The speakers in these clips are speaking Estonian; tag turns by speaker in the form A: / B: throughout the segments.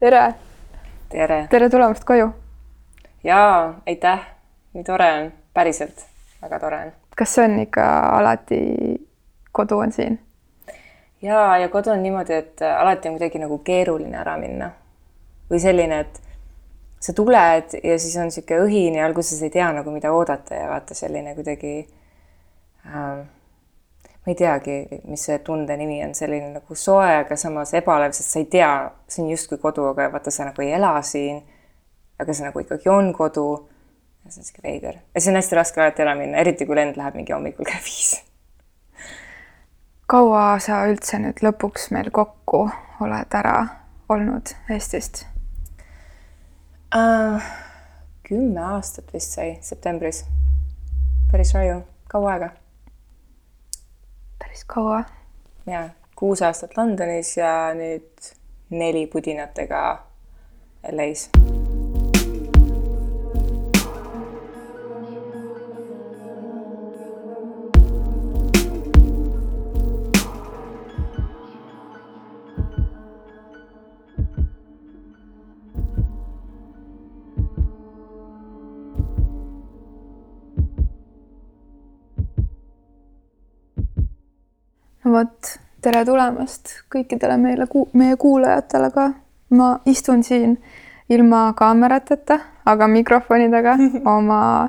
A: tere,
B: tere!
A: tere tulemast koju.
B: jaa, aitäh, nii tore on, päriselt, väga tore on.
A: kas see on ikka alati, kodu on siin?
B: jaa, ja kodu on niimoodi, et alati on kuidagi nagu keeruline ära minna. või selline, et sa tuled ja siis on niisugune õhin ja alguses ei tea nagu, mida oodata ja vaata selline kuidagi äh, ma ei teagi, mis see tunde nimi on, selline nagu soe, aga samas ebalev, sest sa ei tea, see on justkui kodu, aga vaata, sa nagu ei ela siin. aga see nagu ikkagi on kodu. ja see on sihuke veider ja see on hästi raske alati ära minna, eriti kui lend läheb mingi hommikul kell viis.
A: kaua sa üldse nüüd lõpuks meil kokku oled ära olnud Eestist
B: uh,? kümme aastat vist sai septembris. päris raju, kaua aega
A: päris kaua.
B: ja kuus aastat Londonis ja nüüd neli pudinatega LA-s
A: vot, tere tulemast kõikidele meile, meie kuulajatele ka. ma istun siin ilma kaamerateta, aga mikrofonidega oma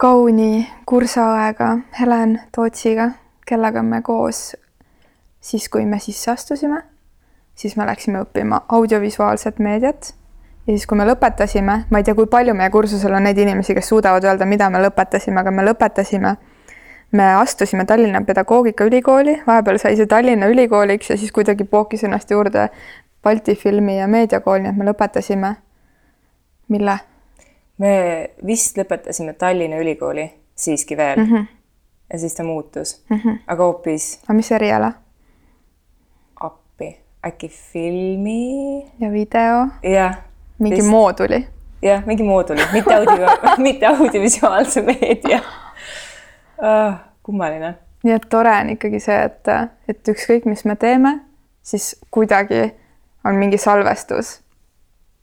A: kauni kursaõega Helen Tootsiga, kellega me koos siis, kui me sisse astusime, siis me läksime õppima audiovisuaalset meediat ja siis, kui me lõpetasime, ma ei tea, kui palju meie kursusel on neid inimesi, kes suudavad öelda, mida me lõpetasime, aga me lõpetasime me astusime Tallinna Pedagoogikaülikooli, vahepeal sai see Tallinna Ülikooliks ja siis kuidagi pookis ennast juurde Balti Filmi- ja Meediakool, nii et me lõpetasime. mille?
B: me vist lõpetasime Tallinna Ülikooli siiski veel mm. -hmm. ja siis ta muutus mm, -hmm. aga hoopis.
A: aga mis eriala?
B: appi, äkki filmi?
A: ja video?
B: jah.
A: mingi vist... mooduli?
B: jah, mingi mooduli, mitte audio mitte audiovisuaalse meedia uh, kummaline.
A: nii et tore on ikkagi see, et, et ükskõik, mis me teeme, siis kuidagi on mingi salvestus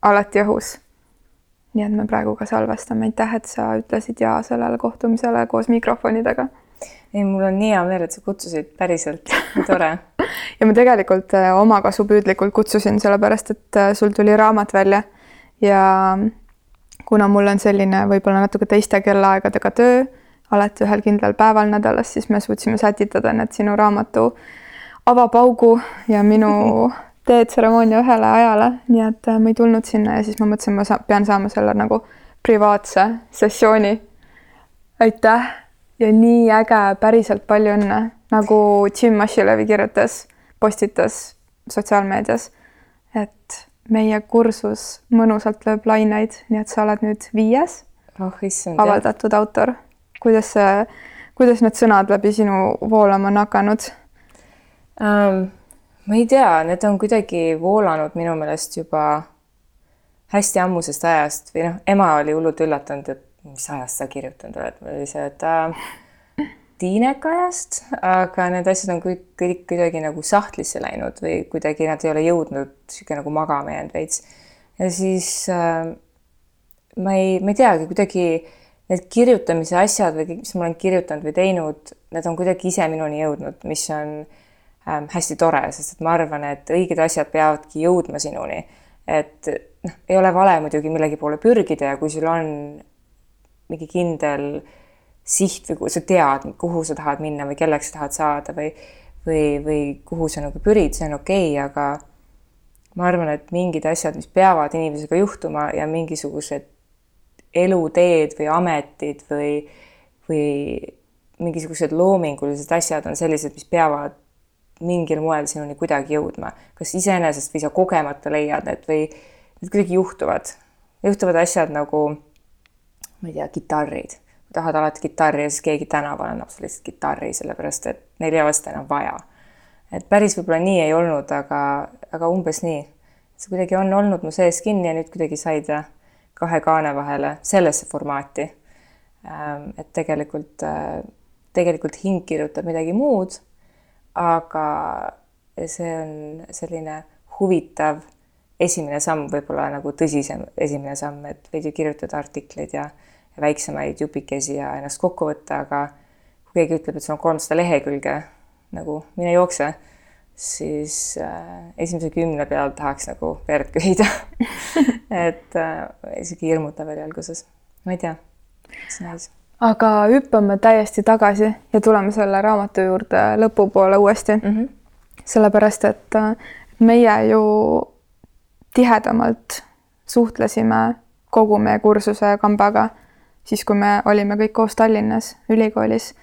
A: alati õhus. nii et me praegu ka salvestame, aitäh, et sa ütlesid ja sellele kohtumisele koos mikrofonidega.
B: ei, mul on nii hea meel, et sa kutsusid, päriselt, tore
A: ja ma tegelikult äh, omakasupüüdlikult kutsusin, sellepärast et äh, sul tuli raamat välja ja kuna mul on selline võib-olla natuke teiste kellaaegadega töö alati ühel kindlal päeval nädalas, siis me suutsime sätitada need sinu raamatu avapaugu ja minu teetseremoonia ühele ajale, nii et äh, ma ei tulnud sinna ja siis ma mõtlesin, ma sa pean saama selle nagu privaatse sessiooni. aitäh! Ja nii äge, päriselt palju õnne, nagu Jim Mashilevi kirjutas, postitas sotsiaalmeedias, et meie kursus mõnusalt lööb laineid, nii et sa oled nüüd viies
B: oh, issand,
A: avaldatud jah. autor kuidas see, kuidas need sõnad läbi sinu voolama on hakanud
B: um,? ma ei tea, need on kuidagi voolanud minu meelest juba hästi ammusest ajast või noh, ema oli hullult üllatunud, et mis ajast sa kirjutanud oled, oli see, et äh, tiineka ajast, aga need asjad on kõik, kõik kuidagi nagu sahtlisse läinud või kuidagi nad ei ole jõudnud niisugune nagu magama jäänud veits. ja siis äh, ma ei, ma ei teagi, kuidagi need kirjutamise asjad või kõik, mis ma olen kirjutanud või teinud, need on kuidagi ise minuni jõudnud, mis on ähm, hästi tore, sest et ma arvan, et õiged asjad peavadki jõudma sinuni. et noh, ei ole vale muidugi millegi poole pürgida ja kui sul on mingi kindel siht või sa tead, kuhu sa tahad minna või kelleks sa tahad saada või või, või kuhu sa nagu pürid, see on okei okay,, aga ma arvan, et mingid asjad, mis peavad inimesega juhtuma ja mingisugused eluteed või ametid või, või mingisugused loomingulised asjad on sellised, mis peavad mingil moel sinuni kuidagi jõudma, kas iseenesest või sa kogemata leiad need või need kuidagi juhtuvad. juhtuvad asjad nagu, ma ei tea, kitarrid. tahad alati kitarri ja siis keegi tänaval annab sulle lihtsalt kitarri, sellepärast et neil ei ole seda enam vaja. et päris võib-olla nii ei olnud, aga, aga umbes nii. see kuidagi on olnud mu sees kinni ja nüüd kuidagi sai ta kahe kaane vahele sellesse formaati. Ähm, et tegelikult, äh, tegelikult hing kirjutab midagi muud, aga see on selline huvitav esimene samm võib-olla nagu tõsisem esimene samm, et veidi kirjutada artikleid ja, väiksemaid jupikesi ja ennast kokku võtta, aga kui keegi ütleb, et sul on kolmsada lehekülge, nagu mine jookse, siis äh, esimese kümne peal tahaks nagu verd köhida. Et äh, isegi hirmutav oli alguses, ma ei tea, on nice.
A: Aga hüppame täiesti tagasi ja tuleme selle raamatu juurde lõpupoole uuesti. Mm. -hmm. sellepärast, et äh, meie ju tihedamalt suhtlesime kogu meie kursuse kambaga, siis kui me olime kõik koos Tallinnas ülikoolis.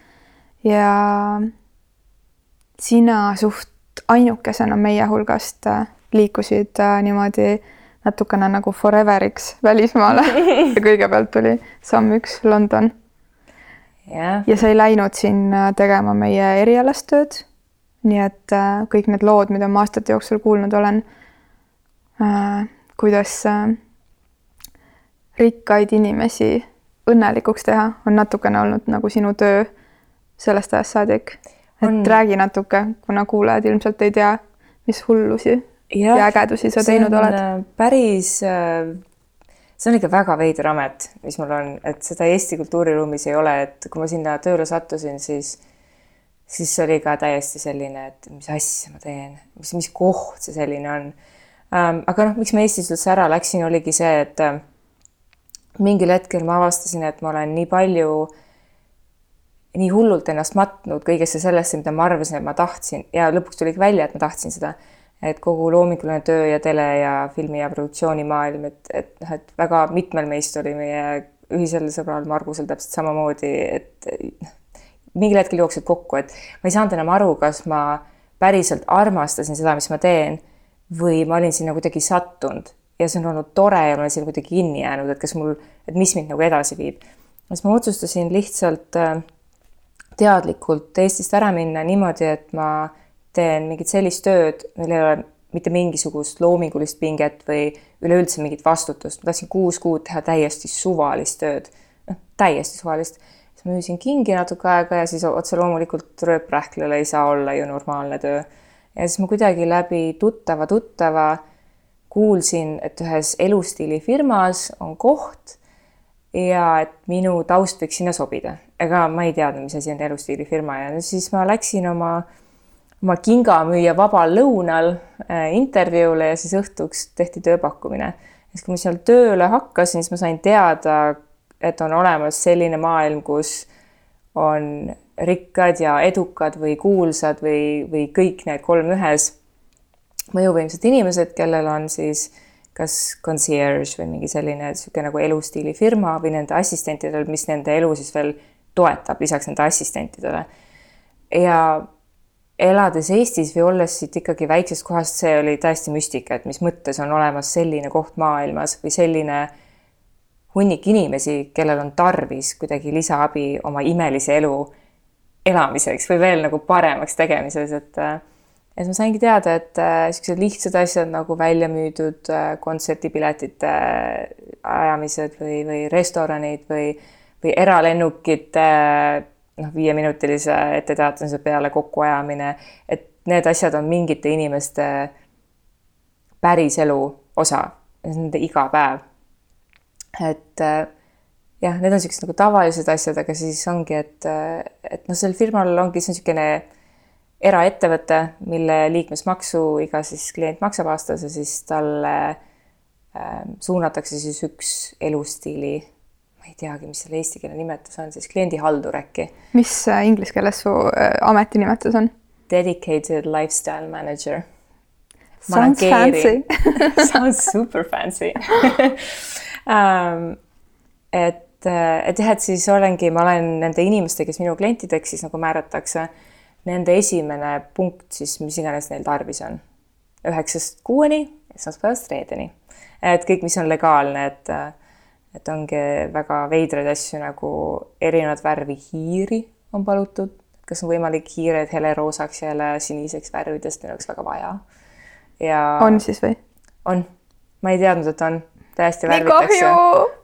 A: Ja sina suht ainukesena meie hulgast äh, liikusid äh, niimoodi natukene nagu foreveriks välismaale ja kõigepealt tuli samm üks London
B: yeah..
A: ja sa ei läinud sinna tegema meie erialast tööd. nii et äh, kõik need lood, mida ma aastate jooksul kuulnud olen äh,, kuidas äh, rikkaid inimesi õnnelikuks teha, on natukene olnud nagu sinu töö sellest ajast saadik. Et on... räägi natuke, kuna kuulajad ilmselt ei tea, mis hullusi ja, ja ägedusi sa teinud oled.
B: Äh, päris äh see on ikka väga veider amet, mis mul on, et seda Eesti kultuuriruumis ei ole, et kui ma sinna tööle sattusin, siis, siis oli ka täiesti selline, et mis asja ma teen, mis, mis koht see selline on ähm,. aga noh, miks ma Eestist üldse ära läksin, oligi see, et äh, mingil hetkel ma avastasin, et ma olen nii palju, nii hullult ennast matnud kõigesse sellesse, mida ma arvasin, et ma tahtsin ja lõpuks tuligi välja, et ma tahtsin seda et kogu loominguline töö ja tele ja filmi ja produktsioonimaailm, et, et noh, et väga mitmel meist oli meie ühisel sõbral Margusel täpselt samamoodi, et mingil hetkel jooksid kokku, et ma ei saanud enam aru, kas ma päriselt armastasin seda, mis ma teen või ma olin sinna kuidagi sattunud ja see on olnud tore ja ma olen sinna kuidagi kinni jäänud, et kas mul, et mis mind nagu edasi viib. siis ma otsustasin lihtsalt äh, teadlikult Eestist ära minna niimoodi, et ma teen mingit sellist tööd, millel ei ole mitte mingisugust loomingulist pinget või üleüldse mingit vastutust. ma tahtsin kuus kuud teha täiesti suvalist tööd, noh, täiesti suvalist. siis ma müüsin kingi natuke aega ja siis otse loomulikult rööprähklale ei saa olla ju normaalne töö. ja siis ma kuidagi läbi tuttava tuttava kuulsin, et ühes elustiilifirmas on koht ja et minu taust võiks sinna sobida. Ega ma ei teadnud, mis asi on elustiilifirma ja siis ma läksin oma oma kingamüüja vabal lõunal äh, intervjuule ja siis õhtuks tehti tööpakkumine. siis, kui ma seal tööle hakkasin, siis ma sain teada, et on olemas selline maailm, kus on rikkad ja edukad või kuulsad või, või kõik need kolm ühes mõjuvõimsad inimesed, kellel on siis kas concierge või mingi selline niisugune nagu elustiilifirma või nende assistentidel, mis nende elu siis veel toetab lisaks nende assistentidele. ja elades Eestis või olles siit ikkagi väiksest kohast, see oli täiesti müstika, et mis mõttes on olemas selline koht maailmas või selline hunnik inimesi, kellel on tarvis kuidagi lisaabi oma imelise elu elamiseks või veel nagu paremaks tegemises, et ja siis ma saingi teada, et niisugused lihtsad asjad nagu välja müüdud kontserdipiletite ajamised või, või restoranid või, või eralennukite noh, viieminutilise etteteatamise peale kokkuajamine, et need asjad on mingite inimeste päriselu osa, nende igapäev. et äh, jah, need on niisugused nagu tavalised asjad, aga siis ongi, et, et noh, sellel firmal ongi see niisugune eraettevõte, mille liikmesmaksu iga siis klient maksab aastas ja siis talle äh, suunatakse siis üks elustiili ma ei teagi, mis selle eesti keele nimetus on, siis kliendihaldur äkki.
A: mis äh, inglise keeles su äh, ametinimetus on?
B: Dedicated lifestyle manager.
A: Sounds fancy
B: Sounds super fancy um, et, äh, et jah, et siis olengi, ma olen nende inimeste, kes minu klientideks siis nagu määratakse, nende esimene punkt siis, mis iganes neil tarvis on. üheksast kuueni, esmaspäevast reedeni. et kõik, mis on legaalne, et et ongi väga veidraid asju nagu erinevat värvi hiiri on palutud, kas on võimalik hiired heleroosaks ja helesiniseks värvidest, neil oleks väga vaja. ja.
A: on siis või?
B: on, ma ei teadnud, et on, täiesti värvitakse.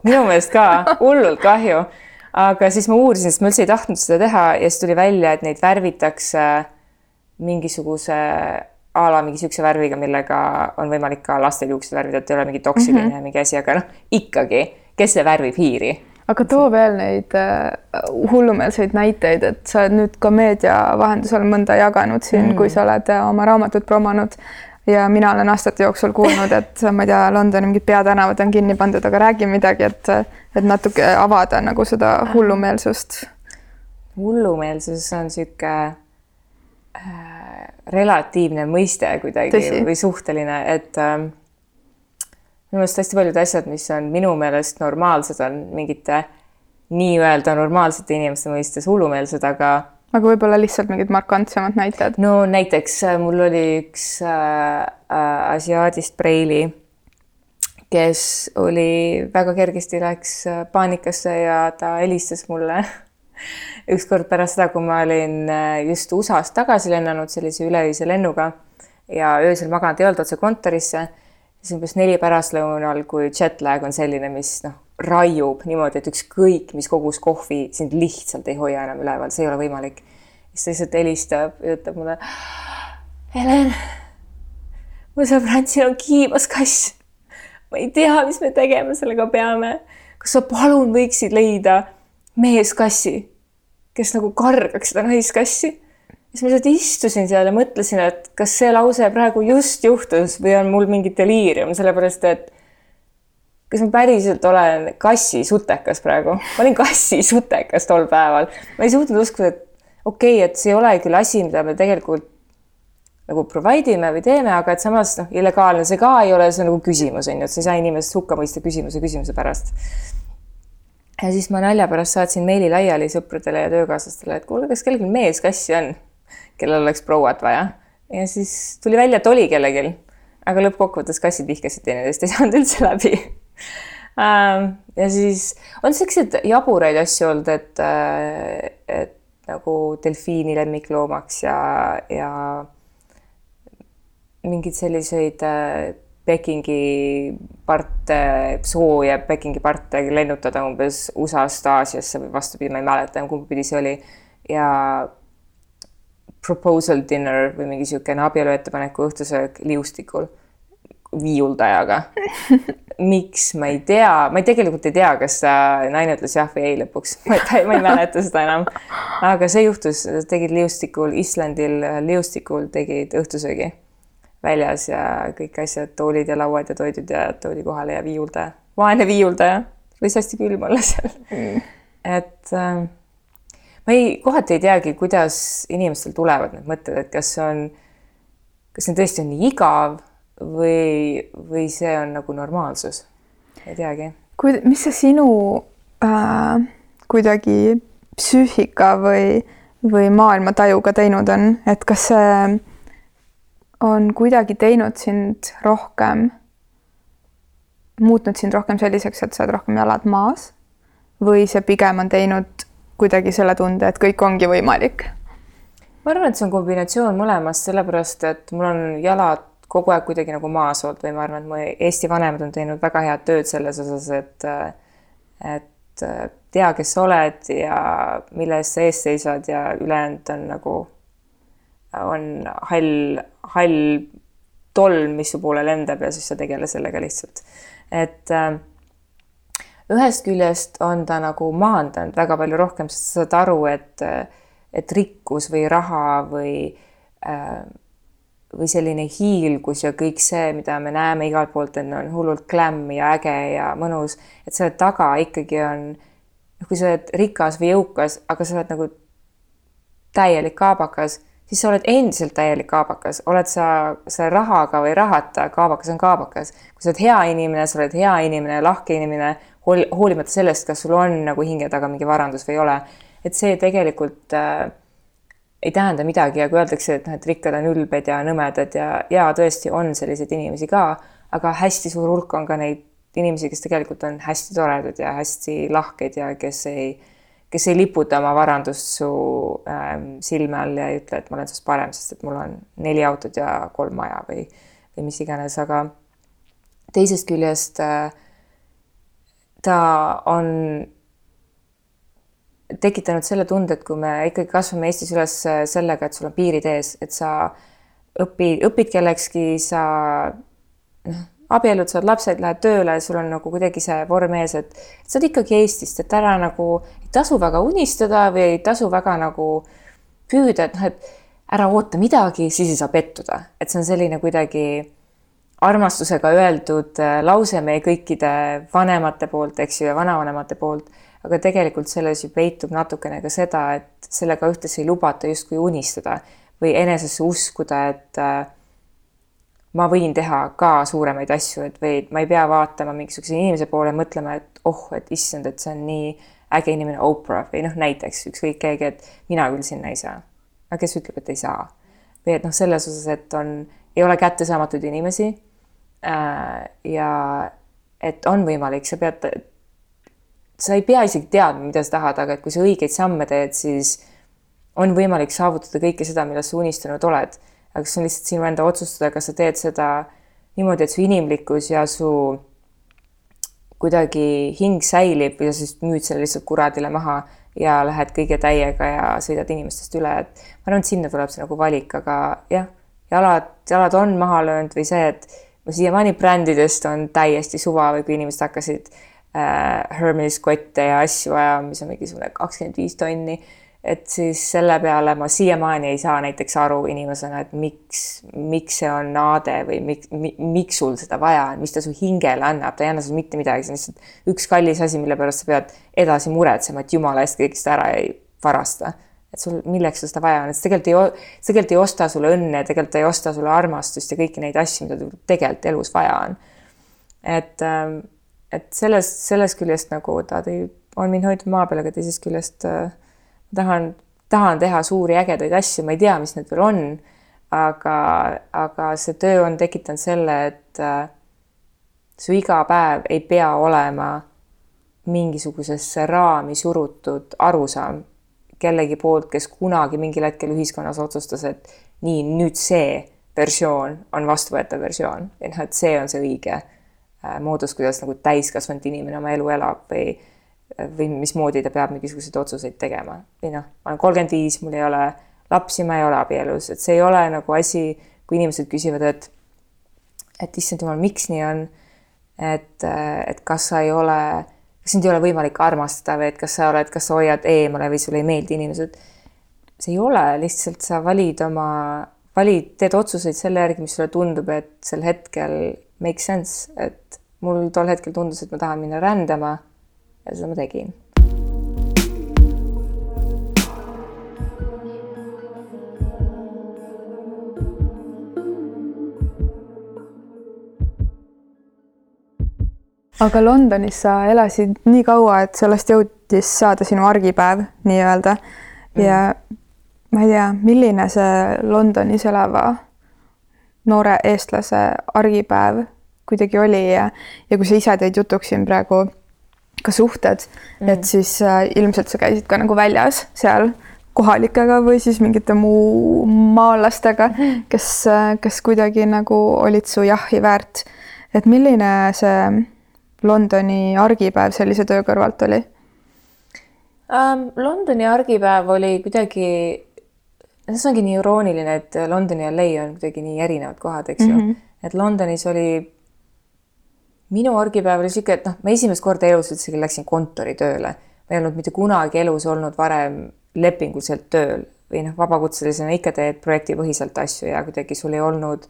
B: minu meelest ka, hullult kahju. aga siis ma uurisin, sest ma üldse ei tahtnud seda teha ja siis tuli välja, et neid värvitakse mingisuguse a la mingi siukse värviga, millega on võimalik ka lastel juuksed värvida, et ei ole mingi toksiline mm -hmm. mingi asi, aga noh, ikkagi, kes see värvib hiiri
A: aga too veel neid äh, hullumeelseid näiteid, et sa oled nüüd ka meedia vahendusel mõnda jaganud siin mm., kui sa oled äh, oma raamatut promonud ja mina olen aastate jooksul kuulnud, et ma ei tea, Londoni mingid peatänavad on kinni pandud, aga räägi midagi, et, et natuke avada nagu seda hullumeelsust.
B: hullumeelsus on niisugune äh, relatiivne mõiste kuidagi Tõsi. või suhteline, et äh, minu meelest hästi paljud asjad, mis on minu meelest normaalsed, on mingite nii-öelda normaalsete inimeste mõistes hullumeelsed, aga
A: aga võib-olla lihtsalt mingid markantsemad näited?
B: no näiteks äh, mul oli üks äh, äh, asiaadist preili, kes oli väga kergesti läks äh, paanikasse ja ta helistas mulle ükskord pärast seda, kui ma olin just USA-st tagasi lennanud sellise üleöise lennuga ja öösel maganud ei olnud otse kontorisse siis umbes neli pärastlõunal, kui jet lag on selline, mis noh, raiub niimoodi, et ükskõik mis kogus kohvi sind lihtsalt ei hoia enam üleval, see ei ole võimalik. siis ta lihtsalt helistab ja ütleb mulle. Helen, mu sõbrantsil on kiibas kass. ma ei tea, mis me tegema sellega peame. kas sa palun võiksid leida meeskassi, kes nagu kargaks seda naiskassi siis ma lihtsalt istusin seal ja mõtlesin, et kas see lause praegu just juhtus või on mul mingi deliirium, sellepärast et kas ma päriselt olen kassisutekas praegu? ma olin kassisutekas tol päeval. ma ei suutnud uskuda, et okei okay,, et see ei ole küll asi, mida me tegelikult nagu provide ime või teeme, aga et samas noh, illegaalne see ka ei ole, see on nagu küsimus on ju, et sa ei saa inimest hukka mõista küsimuse küsimuse pärast. ja siis ma nalja pärast saatsin meili laiali sõpradele ja töökaaslastele, et kuulge, kas kellelgi meeskassi on kellel oleks prouat vaja. ja siis tuli välja, et oli kellelgi, aga lõppkokkuvõttes kassid vihkasid teineteist, ei saanud üldse läbi ähm, ja siis on selliseid jaburaid asju olnud, et, äh, et nagu delfiini lemmikloomaks ja, ja mingeid selliseid äh, Pekingi parte, sooja Pekingi parte lennutada umbes USA-st Aasiasse või vastupidi, ma ei mäleta, kumba pidi see oli. ja proposal dinner või mingi niisugune abieluettepaneku õhtusöök liustikul viiuldajaga miks, ma ei tea, ma ei, tegelikult ei tea, kas naine ütles jah või ei lõpuks, ma ei, ma ei mäleta seda enam. aga see juhtus, tegid liustikul, Islandil liustikul tegid õhtusöögi. Väljas ja kõik asjad, toolid ja lauad ja toidud ja toodi kohale ja viiuldaja, vaene viiuldaja, võis hästi külm olla seal. Mm.. et äh, ma ei, kohati ei teagi, kuidas inimestel tulevad need mõtted, et kas on, kas see tõesti on nii igav või, või see on nagu normaalsus. ei teagi.
A: kui, mis see sinu äh, kuidagi psüühika või, või maailmatajuga teinud on, et kas see on kuidagi teinud sind rohkem, muutnud sind rohkem selliseks, et sa oled rohkem jalad maas või see pigem on teinud kuidagi selle tunde, et kõik ongi võimalik?
B: ma arvan, et see on kombinatsioon mõlemast, sellepärast et mul on jalad kogu aeg kuidagi nagu maas olnud või ma arvan, et mu Eesti vanemad on teinud väga head tööd selles osas, et et tea, kes sa oled ja mille eest sa ees seisad ja ülejäänud on nagu, on hall, hall tolm, mis su poole lendab ja siis sa tegele sellega lihtsalt. et äh, ühest küljest on ta nagu maandanud väga palju rohkem, sest sa saad aru, et, et rikkus või raha või äh, või selline hiilgus ja kõik see, mida me näeme igalt poolt, et on hullult glam ja äge ja mõnus, et selle taga ikkagi on, noh, kui sa oled rikas või jõukas, aga sa oled nagu täielik kaabakas, siis sa oled endiselt täielik kaabakas, oled sa, sa rahaga või rahata, kaabakas on kaabakas. kui sa oled hea inimene, sa oled hea inimene, lahke inimene, hool-, hoolimata sellest, kas sul on nagu hinge taga mingi varandus või ei ole. et see tegelikult äh, ei tähenda midagi ja kui öeldakse, et noh, et rikkad on ülbed ja nõmedad ja, ja tõesti on selliseid inimesi ka, aga hästi suur hulk on ka neid inimesi, kes tegelikult on hästi toredad ja hästi lahked ja kes ei, kes ei liputa oma varandust su ähm, silme all ja ei ütle, et ma olen sinust parem, sest et mul on neli autot ja kolm maja või, või mis iganes, aga teisest küljest äh, ta on tekitanud selle tunde, et kui me ikkagi kasvame Eestis üles sellega, et sul on piirid ees, et sa õpi, õpid kellekski, sa noh, abiellud, saad lapsed, lähed tööle, sul on nagu kuidagi see vorm ees, et sa oled ikkagi Eestist, et ära nagu ei tasu väga unistada või ei tasu väga nagu püüda, et noh, et ära oota midagi, siis ei saa pettuda, et see on selline kuidagi armastusega öeldud äh, lause meie kõikide vanemate poolt, eks ju, ja vanavanemate poolt, aga tegelikult selles ju peitub natukene ka seda, et sellega ühtlasi ei lubata justkui unistada või enesesse uskuda, et äh, ma võin teha ka suuremaid asju, et või ma ei pea vaatama mingisuguse inimese poole, mõtlema, et oh, et issand, et see on nii äge inimene, Oprah või noh, näiteks ükskõik keegi, et mina küll sinna ei saa. aga kes ütleb, et ei saa? või et noh, selles osas, et on, ei ole kättesaamatuid inimesi. Ja et on võimalik, sa pead, sa ei pea isegi teadma, mida sa tahad, aga et kui sa õigeid samme teed, siis on võimalik saavutada kõike seda, millest sa unistanud oled. Aga see on lihtsalt sinu enda otsustada, kas sa teed seda niimoodi, et su inimlikkus ja su kuidagi hing säilib või sa siis müüd selle lihtsalt kuradile maha ja lähed kõige täiega ja sõidad inimestest üle, et ma arvan, et sinna tuleb see nagu valik, aga jah, jalad, jalad on maha löönud või see, et ma siiamaani brändidest on täiesti suva või kui inimesed hakkasid äh, Hermes kotte ja asju ajama, mis on mingisugune kakskümmend viis tonni et siis selle peale ma siiamaani ei saa näiteks aru inimesena, et miks, miks see on naade või miks, miks sul seda vaja on, mis ta su hingele annab, ta ei anna sulle mitte midagi, see on lihtsalt üks kallis asi, mille pärast sa pead edasi muretsema, et jumala eest keegi seda ära ei varasta. Et sul, milleks sul seda vaja on, et tegelikult ei, tegelikult ei osta sulle õnne, tegelikult ei osta sulle armastust ja kõiki neid asju, mida tegelikult elus vaja on. et, ähm, et sellest, sellest küljest nagu ta tõi, on mind hoidnud maa peal, aga teisest küljest äh, tahan, tahan teha suuri ägedaid asju, ma ei tea, mis need veel on. aga, aga see töö on tekitanud selle, et äh, su iga päev ei pea olema mingisugusesse raami surutud arusaam kellegi poolt, kes kunagi mingil hetkel ühiskonnas otsustas, et nii, nüüd see versioon on vastuvõetav versioon, et noh, et see on see õige äh, moodus, kuidas nagu täiskasvanud inimene oma elu elab või või mismoodi ta peab mingisuguseid otsuseid tegema. või noh, ma olen kolmkümmend viis, mul ei ole lapsi, ma ei ole abielus, et see ei ole nagu asi, kui inimesed küsivad, et et issand jumal, miks nii on, et, et kas sa ei ole, kas sind ei ole võimalik armastada või et kas sa oled, kas sa hoiad eemale või sulle ei meeldi inimesed. see ei ole, lihtsalt sa valid oma, valid, teed otsuseid selle järgi, mis sulle tundub, et sel hetkel make sense, et mul tol hetkel tundus, et ma tahan minna rändama ja seda ma tegin.
A: Aga Londonis sa elasid nii kaua, et sellest jõudis saada sinu argipäev nii-öelda ja mm. ma ei tea, milline see Londonis elava noore eestlase argipäev kuidagi oli ja, ja kui sa ise tõid jutuks siin praegu ka suhted mm., et siis äh, ilmselt sa käisid ka nagu väljas seal kohalikega või siis mingite muu maalastega, mm. kes, äh, kes kuidagi nagu olid su jahhi väärt. et milline see Londoni argipäev sellise töö kõrvalt oli
B: um,? Londoni argipäev oli kuidagi, see ongi nii irooniline, et London ja LA on kuidagi nii erinevad kohad, eks ju mm -hmm., et Londonis oli minu argipäev oli niisugune, et noh, ma esimest korda elus üldsegi läksin kontoritööle. ma ei olnud mitte kunagi elus olnud varem lepinguliselt tööl või noh, vabakutselisena ikka teed projektipõhiselt asju ja kuidagi sul ei olnud.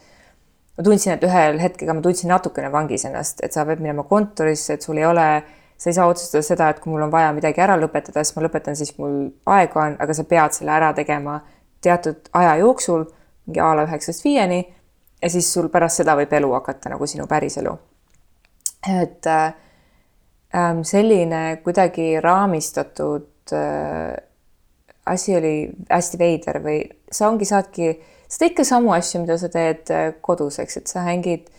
B: Ma tundsin, et ühel hetkega ma tundsin natukene vangis ennast, et sa pead minema kontorisse, et sul ei ole, sa ei saa otsustada seda, et kui mul on vaja midagi ära lõpetada, siis ma lõpetan, siis mul aega on, aga sa pead selle ära tegema teatud aja jooksul, mingi a la üheksast viieni ja siis sul pärast seda võib elu hakata nagu sinu päriselu. Et äh, ähm, selline kuidagi raamistatud äh, asi oli hästi veider või sa ongi, saadki, sa teed ikka samu asju, mida sa teed äh, kodus, eks, et sa hängid,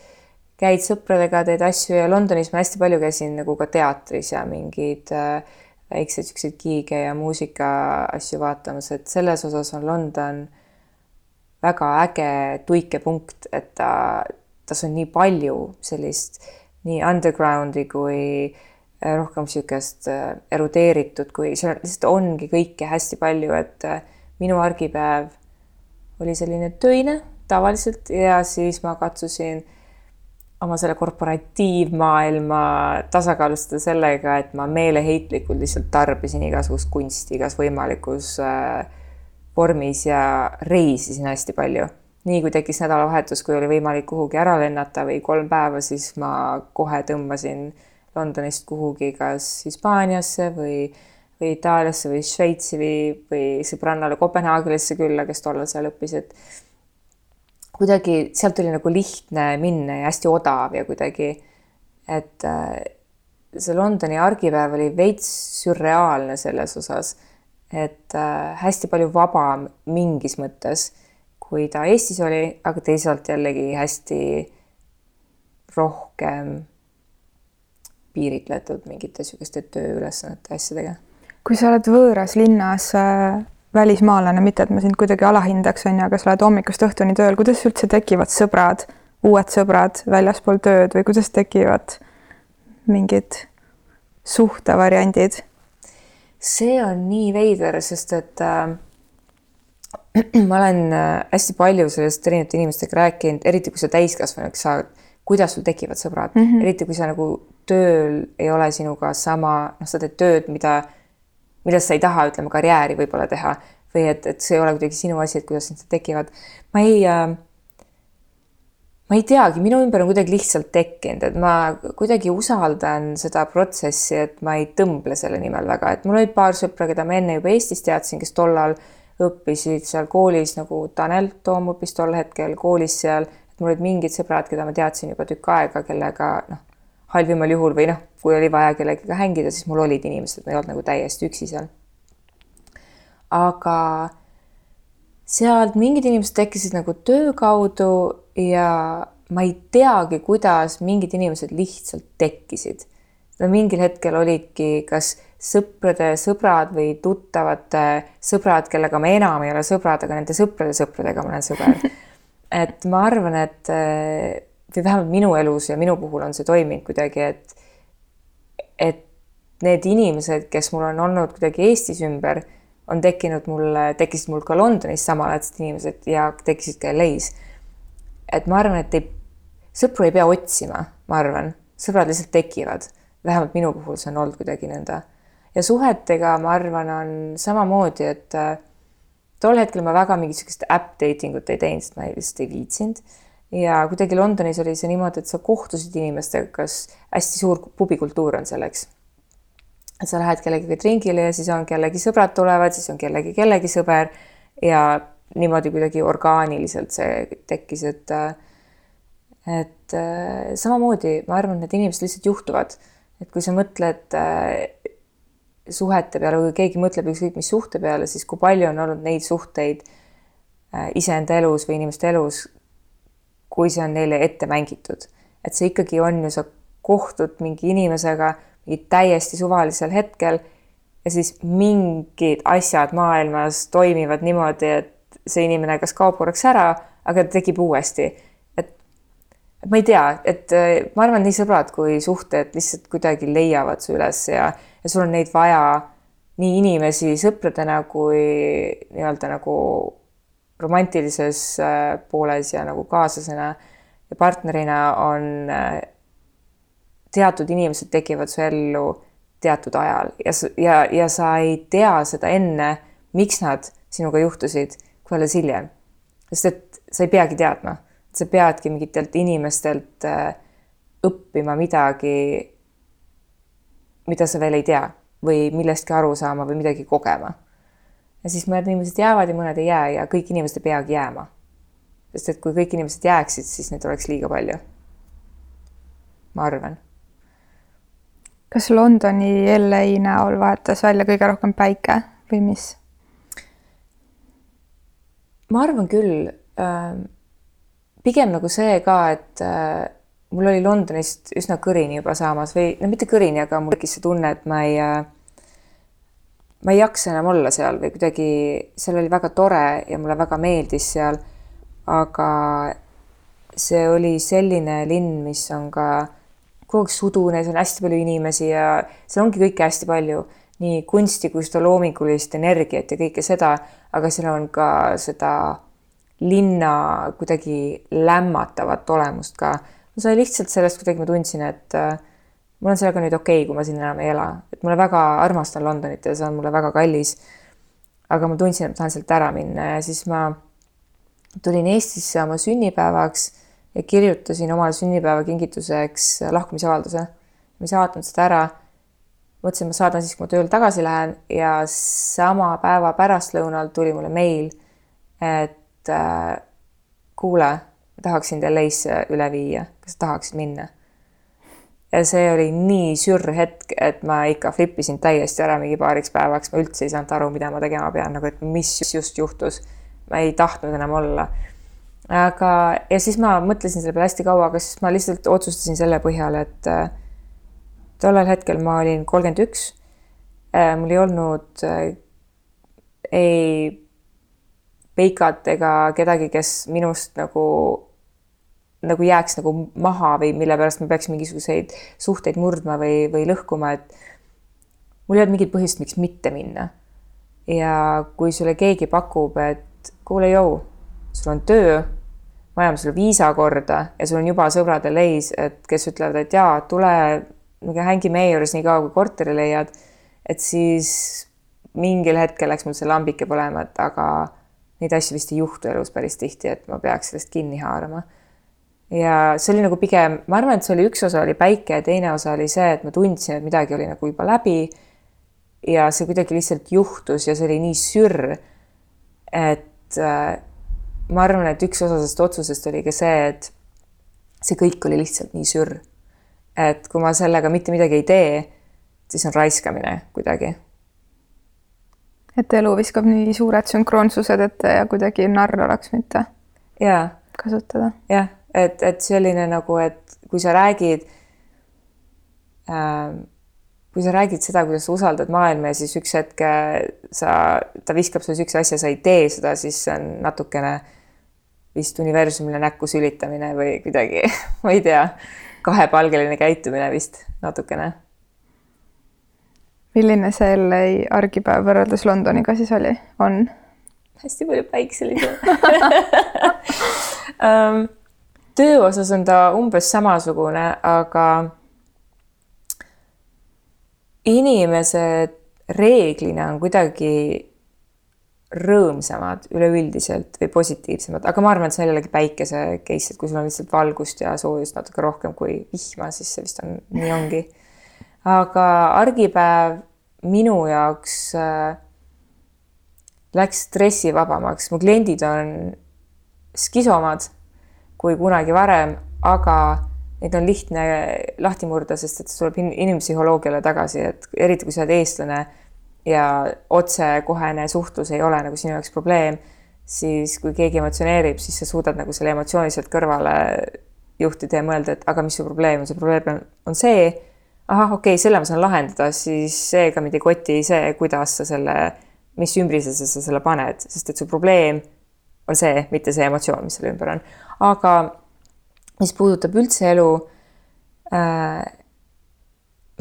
B: käid sõpradega, teed asju ja Londonis ma hästi palju käisin nagu ka teatris ja mingeid äh, väikseid siukseid giige ja muusika asju vaatamas, et selles osas on London väga äge tuikepunkt, et ta, tas on nii palju sellist nii undergroundi kui äh, rohkem niisugust erudeeritud, kui seal lihtsalt ongi kõike hästi palju, et minu argipäev oli selline töine, tavaliselt ja siis ma katsusin oma selle korporatiivmaailma tasakaalustada sellega, et ma meeleheitlikult lihtsalt tarbisin igasugust kunsti igas võimalikus äh, vormis ja reisisin hästi palju. nii kui tekkis nädalavahetus, kui oli võimalik kuhugi ära lennata või kolm päeva, siis ma kohe tõmbasin Londonist kuhugi kas Hispaaniasse või, või Itaaliasse või Šveitsi või, või sõbrannale Kopenhaagenisse külla, kes tollal seal õppis, et kuidagi sealt oli nagu lihtne minna ja hästi odav ja kuidagi, et äh, see Londoni argipäev oli veits sürreaalne selles osas, et äh, hästi palju vabam mingis mõttes, kui ta Eestis oli, aga teisalt jällegi hästi rohkem piiritletud mingite niisuguste tööülesannete asjadega.
A: Kui sa oled võõras linnas äh, välismaalane, mitte et ma sind kuidagi alahindaks, on ju, aga sa oled hommikust õhtuni tööl, kuidas üldse tekivad sõbrad, uued sõbrad väljaspool tööd või kuidas tekivad mingid suhtevariandid?
B: see on nii veider, sest et äh, ma olen äh, hästi palju sellest erinevate inimestega rääkinud, eriti kui sa täiskasvanuks saad, kuidas sul tekivad sõbrad mm, -hmm. eriti kui sa nagu tööl ei ole sinuga sama, noh, sa teed tööd, mida millest sa ei taha, ütleme, karjääri võib-olla teha või et, et see ei ole kuidagi sinu asi, et kuidas need tekivad. ma ei äh,, ma ei teagi, minu ümber on kuidagi lihtsalt tekkinud, et ma kuidagi usaldan seda protsessi, et ma ei tõmble selle nimel väga, et mul olid paar sõpra, keda ma enne juba Eestis teadsin, kes tollal õppisid seal koolis nagu Tanel Toom õppis tol hetkel koolis seal, et mul olid mingid sõbrad, keda ma teadsin juba tükk aega, kellega noh halvimal juhul või noh, kui oli vaja kellegagi hängida, siis mul olid inimesed, ma ei olnud nagu täiesti üksi seal. aga sealt mingid inimesed tekkisid nagu töö kaudu ja ma ei teagi, kuidas mingid inimesed lihtsalt tekkisid. no mingil hetkel olidki kas sõprade sõbrad või tuttavate sõbrad, kellega ma enam ei ole sõbrad, aga nende sõprade sõpradega ma olen sõber. et ma arvan, et või vähemalt minu elus ja minu puhul on see toiminud kuidagi, et et need inimesed, kes mul on olnud kuidagi Eestis ümber, on tekkinud mulle, tekkisid mul ka Londonis samalaadsed inimesed ja tekkisid ka LA-s. et ma arvan, et ei, sõpru ei pea otsima, ma arvan, sõbrad lihtsalt tekivad. vähemalt minu puhul see on olnud kuidagi nõnda. ja suhetega, ma arvan, on samamoodi, et äh, tol hetkel ma väga mingit niisugust äpp dating ut ei teinud, sest ma lihtsalt ei viitsinud ja kuidagi Londonis oli see niimoodi, et sa kohtusid inimestega, kas hästi suur pubikultuur on selleks. et sa lähed kellegagi tringile ja siis on kellegi sõbrad tulevad, siis on kellegi kellegi sõber ja niimoodi kuidagi orgaaniliselt see tekkis, et et samamoodi ma arvan, et need inimesed lihtsalt juhtuvad, et kui sa mõtled äh, suhete peale või keegi mõtleb ükskõik mis suhte peale, siis kui palju on olnud neid suhteid äh, iseenda elus või inimeste elus, kui see on neile ette mängitud. et see ikkagi on ju, sa kohtud mingi inimesega mingi täiesti suvalisel hetkel ja siis mingid asjad maailmas toimivad niimoodi, et see inimene kas kaob korraks ära, aga ta tekib uuesti. et, et ma ei tea, et ma arvan, nii sõbrad kui suhted lihtsalt kuidagi leiavad su üles ja, ja sul on neid vaja nii inimesi sõpradena kui nii-öelda nagu romantilises äh, pooles ja nagu kaaslasena ja partnerina on äh, teatud inimesed tekivad su ellu teatud ajal ja, ja, ja sa ei tea seda enne, miks nad sinuga juhtusid, kui alles hiljem. sest et sa ei peagi teadma, sa peadki mingitelt inimestelt äh, õppima midagi, mida sa veel ei tea või millestki aru saama või midagi kogema ja siis mõned inimesed jäävad ja mõned ei jää ja kõik inimesed ei peagi jääma. sest et kui kõik inimesed jääksid, siis neid oleks liiga palju. ma arvan.
A: kas Londoni LA näol vahetas välja kõige rohkem päike või mis?
B: ma arvan küll äh,. pigem nagu see ka, et äh, mul oli Londonist üsna kõrini juba saamas või no mitte kõrini, aga mul tekkis see tunne, et ma ei äh, ma ei jaksa enam olla seal või kuidagi, seal oli väga tore ja mulle väga meeldis seal. aga see oli selline linn, mis on ka kogu aeg sudune, seal on hästi palju inimesi ja seal ongi kõike hästi palju, nii kunsti kui seda loomingulist energiat ja kõike seda, aga seal on ka seda linna kuidagi lämmatavat olemust ka. ma sain lihtsalt sellest kuidagi, ma tundsin, et äh, mul on sellega nüüd okei okay,, kui ma siin enam ei ela, et mulle väga armastan Londonit ja see on mulle väga kallis. aga ma tundsin, et ma tahan sealt ära minna ja siis ma tulin Eestisse oma sünnipäevaks ja kirjutasin omale sünnipäeva kingituseks lahkumisavalduse. ma ei saatnud seda ära. mõtlesin, ma saadan siis, kui ma tööle tagasi lähen ja sama päeva pärastlõunal tuli mulle meil, et äh, kuule, tahaksin LA-sse üle viia, kas tahaksid minna? Ja see oli nii sürr hetk, et ma ikka flippisin täiesti ära mingi paariks päevaks, ma üldse ei saanud aru, mida ma tegema pean, nagu et mis just juhtus. ma ei tahtnud enam olla. aga, ja siis ma mõtlesin selle peale hästi kaua, aga siis ma lihtsalt otsustasin selle põhjal, et äh, tollel hetkel ma olin kolmkümmend üks. Äh, mul ei olnud äh, ei Peikat ega kedagi, kes minust nagu nagu jääks nagu maha või mille pärast ma peaks mingisuguseid suhteid murdma või, või lõhkuma, et mul ei olnud mingit põhjust, miks mitte minna. ja kui sulle keegi pakub, et kuule, jõu, sul on töö, me ajame sulle viisa korda ja sul on juba sõbrad LA-s, et kes ütlevad, et jaa, tule hängi meie juures nii kaua, kui korteri leiad, et siis mingil hetkel läks mul see lambike põlema, et aga neid asju vist ei juhtu elus päris tihti, et ma peaks sellest kinni haarama ja see oli nagu pigem, ma arvan, et see oli üks osa oli päike ja teine osa oli see, et ma tundsin, et midagi oli nagu juba läbi. ja see kuidagi lihtsalt juhtus ja see oli nii sürr. et äh, ma arvan, et üks osa sellest otsusest oli ka see, et see kõik oli lihtsalt nii sürr. et kui ma sellega mitte midagi ei tee, siis on raiskamine kuidagi.
A: et elu viskab nii suured sünkroonsused ette ja kuidagi narr oleks mitte
B: jaa.
A: kasutada.
B: jah et, et selline nagu, et kui sa räägid äh,, kui sa räägid seda, kuidas sa usaldad maailma ja siis üks hetk äh, sa, ta viskab sulle niisuguse asja, sa ei tee seda, siis see on natukene vist universumile näkku sülitamine või kuidagi ma ei tea, kahepalgeline käitumine vist natukene.
A: milline see LA argipäev võrreldes Londoniga siis oli, on?
B: hästi palju päikselisem um, töö osas on ta umbes samasugune, aga inimesed reeglina on kuidagi rõõmsamad üleüldiselt või positiivsemad, aga ma arvan, et see on jällegi päikese case, et kui sul on lihtsalt valgust ja soojust natuke rohkem kui vihma, siis see vist on, nii ongi. aga argipäev minu jaoks äh, läks stressivabamaks, mu kliendid on skisomad kui kunagi varem, aga neid on lihtne lahti murda, sest et see tuleb inimpsühholoogiale tagasi, et eriti kui sa oled eestlane ja otsekohene suhtlus ei ole nagu sinu jaoks probleem, siis kui keegi emotsioneerib, siis sa suudad nagu selle emotsiooni sealt kõrvale juhtida ja mõelda, et aga mis su probleem on, see probleem on see, ahah, okei okay,, selle ma saan lahendada, siis seega mind ei koti see, kuidas sa selle, mis ümbrisesse sa selle paned, sest et su probleem on see, mitte see emotsioon, mis selle ümber on aga mis puudutab üldse elu äh,,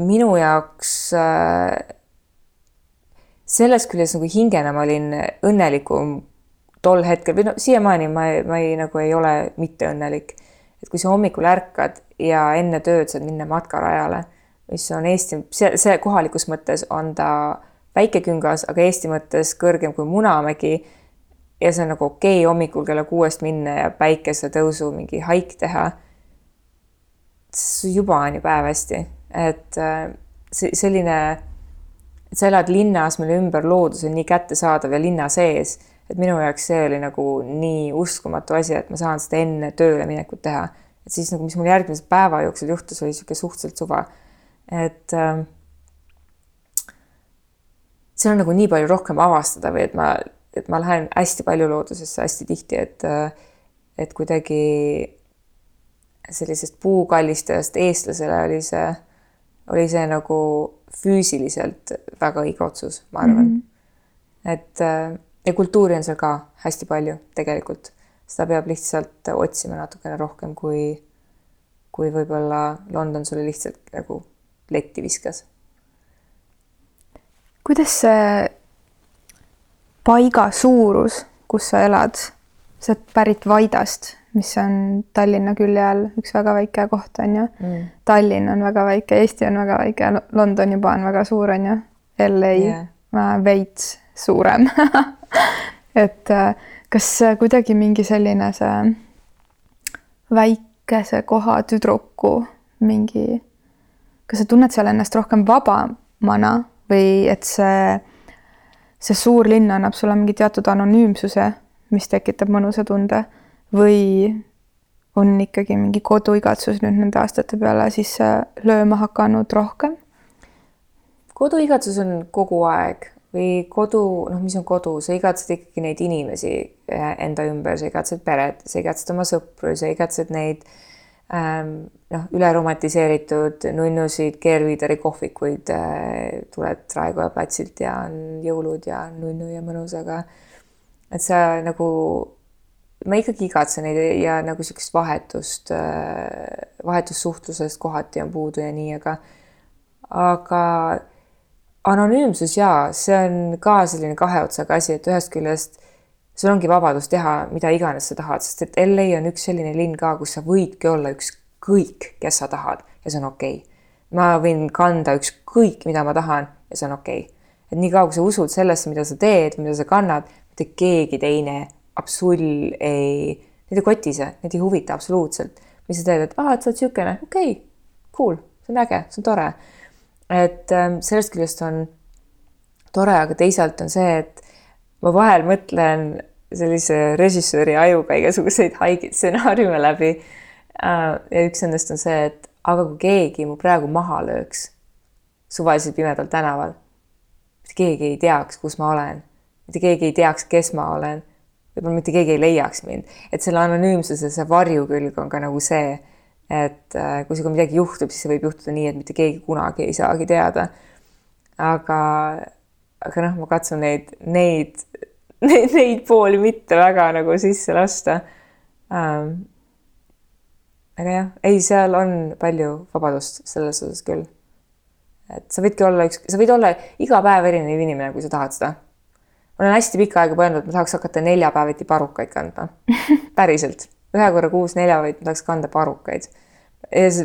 B: minu jaoks äh, selles küljest nagu hingena ma olin õnnelikum tol hetkel või no siiamaani ma, ma ei, nagu ei ole mitte õnnelik. et kui sa hommikul ärkad ja enne tööd saad minna matkarajale, mis on Eesti, see, see kohalikus mõttes on ta väikeküngas, aga Eesti mõttes kõrgem kui Munamägi ja see on nagu okei okay, hommikul kella kuuest minna ja päikesetõusu mingi haik teha. juba on ju päev hästi, et äh, selline, et sa elad linnas, mille ümber loodus on nii kättesaadav ja linna sees, et minu jaoks see oli nagu nii uskumatu asi, et ma saan seda enne tööle minekut teha. et siis nagu, mis mul järgmise päeva jooksul juhtus, oli niisugune suhteliselt suva. et äh, seal on nagu nii palju rohkem avastada või et ma et ma lähen hästi palju loodusesse hästi tihti, et et kuidagi sellisest puukallistajast eestlasele oli see, oli see nagu füüsiliselt väga õige otsus, ma arvan mm. -hmm. et ja kultuuri on seal ka hästi palju tegelikult, seda peab lihtsalt otsima natukene rohkem, kui, kui võib-olla London sulle lihtsalt nagu letti viskas.
A: kuidas see paiga suurus, kus sa elad, sa oled pärit Vaidast, mis on Tallinna külje all üks väga väike koht, on ju mm.. Tallinn on väga väike, Eesti on väga väike, London juba on väga suur, on ju. LA yeah. veits suurem et äh, kas kuidagi mingi selline see väikese koha tüdruku mingi, kas sa tunned seal ennast rohkem vabamana või et see, see suur linn annab sulle mingi teatud anonüümsuse, mis tekitab mõnusa tunde või on ikkagi mingi koduigatsus nüüd nende aastate peale sisse lööma hakanud rohkem?
B: koduigatsus on kogu aeg või kodu, noh, mis on kodu, sa igatsed ikkagi neid inimesi eh, enda ümber, sa igatsed peret, sa igatsed oma sõpru, sa igatsed neid ähm, noh, üleromantiseeritud nunnusid, keerviideri kohvikuid äh,, tuled Raekoja platsilt ja on jõulud ja nunnu ja mõnus, aga et sa nagu, ma ikkagi igatsen neid ja nagu niisugust vahetust äh,, vahetussuhtlusest kohati on puudu ja nii, aga aga anonüümsus jaa, see on ka selline kahe otsaga asi, et ühest küljest sul ongi vabadus teha mida iganes sa tahad, sest et LA on üks selline linn ka, kus sa võidki olla ükskõik, kes sa tahad ja see on okei. Okay.. ma võin kanda ükskõik, mida ma tahan ja see on okei. Okay.. et niikaua, kui sa usud sellesse, mida sa teed, mida sa kannad, mitte keegi teine absol ei, neid ei koti see, neid ei huvita absoluutselt, mis sa teed, et aa, et sa oled niisugune, okei okay,, cool, see on äge, see on tore. Et ähm, sellest küljest on tore, aga teisalt on see, et ma vahel mõtlen sellise režissööri ajuga igasuguseid haigeid stsenaariume läbi. Äh, ja üks nendest on see, et aga kui keegi mu praegu maha lööks suvaliselt pimedal tänaval, mitte keegi ei teaks, kus ma olen, mitte keegi ei teaks, kes ma olen, võib-olla mitte keegi ei leiaks mind, et selle anonüümsuse see varjukülg on ka nagu see et äh, kui sinuga midagi juhtub, siis see võib juhtuda nii, et mitte keegi kunagi ei saagi teada. aga, aga noh, ma katsun neid, neid, neid, neid pooli mitte väga nagu sisse lasta ähm,. aga jah, ei, seal on palju vabadust selles osas küll. et sa võidki olla üks, sa võid olla iga päev erinev inimene, kui sa tahad seda. ma olen hästi pikka aega mõelnud, et ma tahaks hakata neljapäeviti parukaid kandma. päriselt ühe korra kuus neljapäeviti tahaks kanda parukaid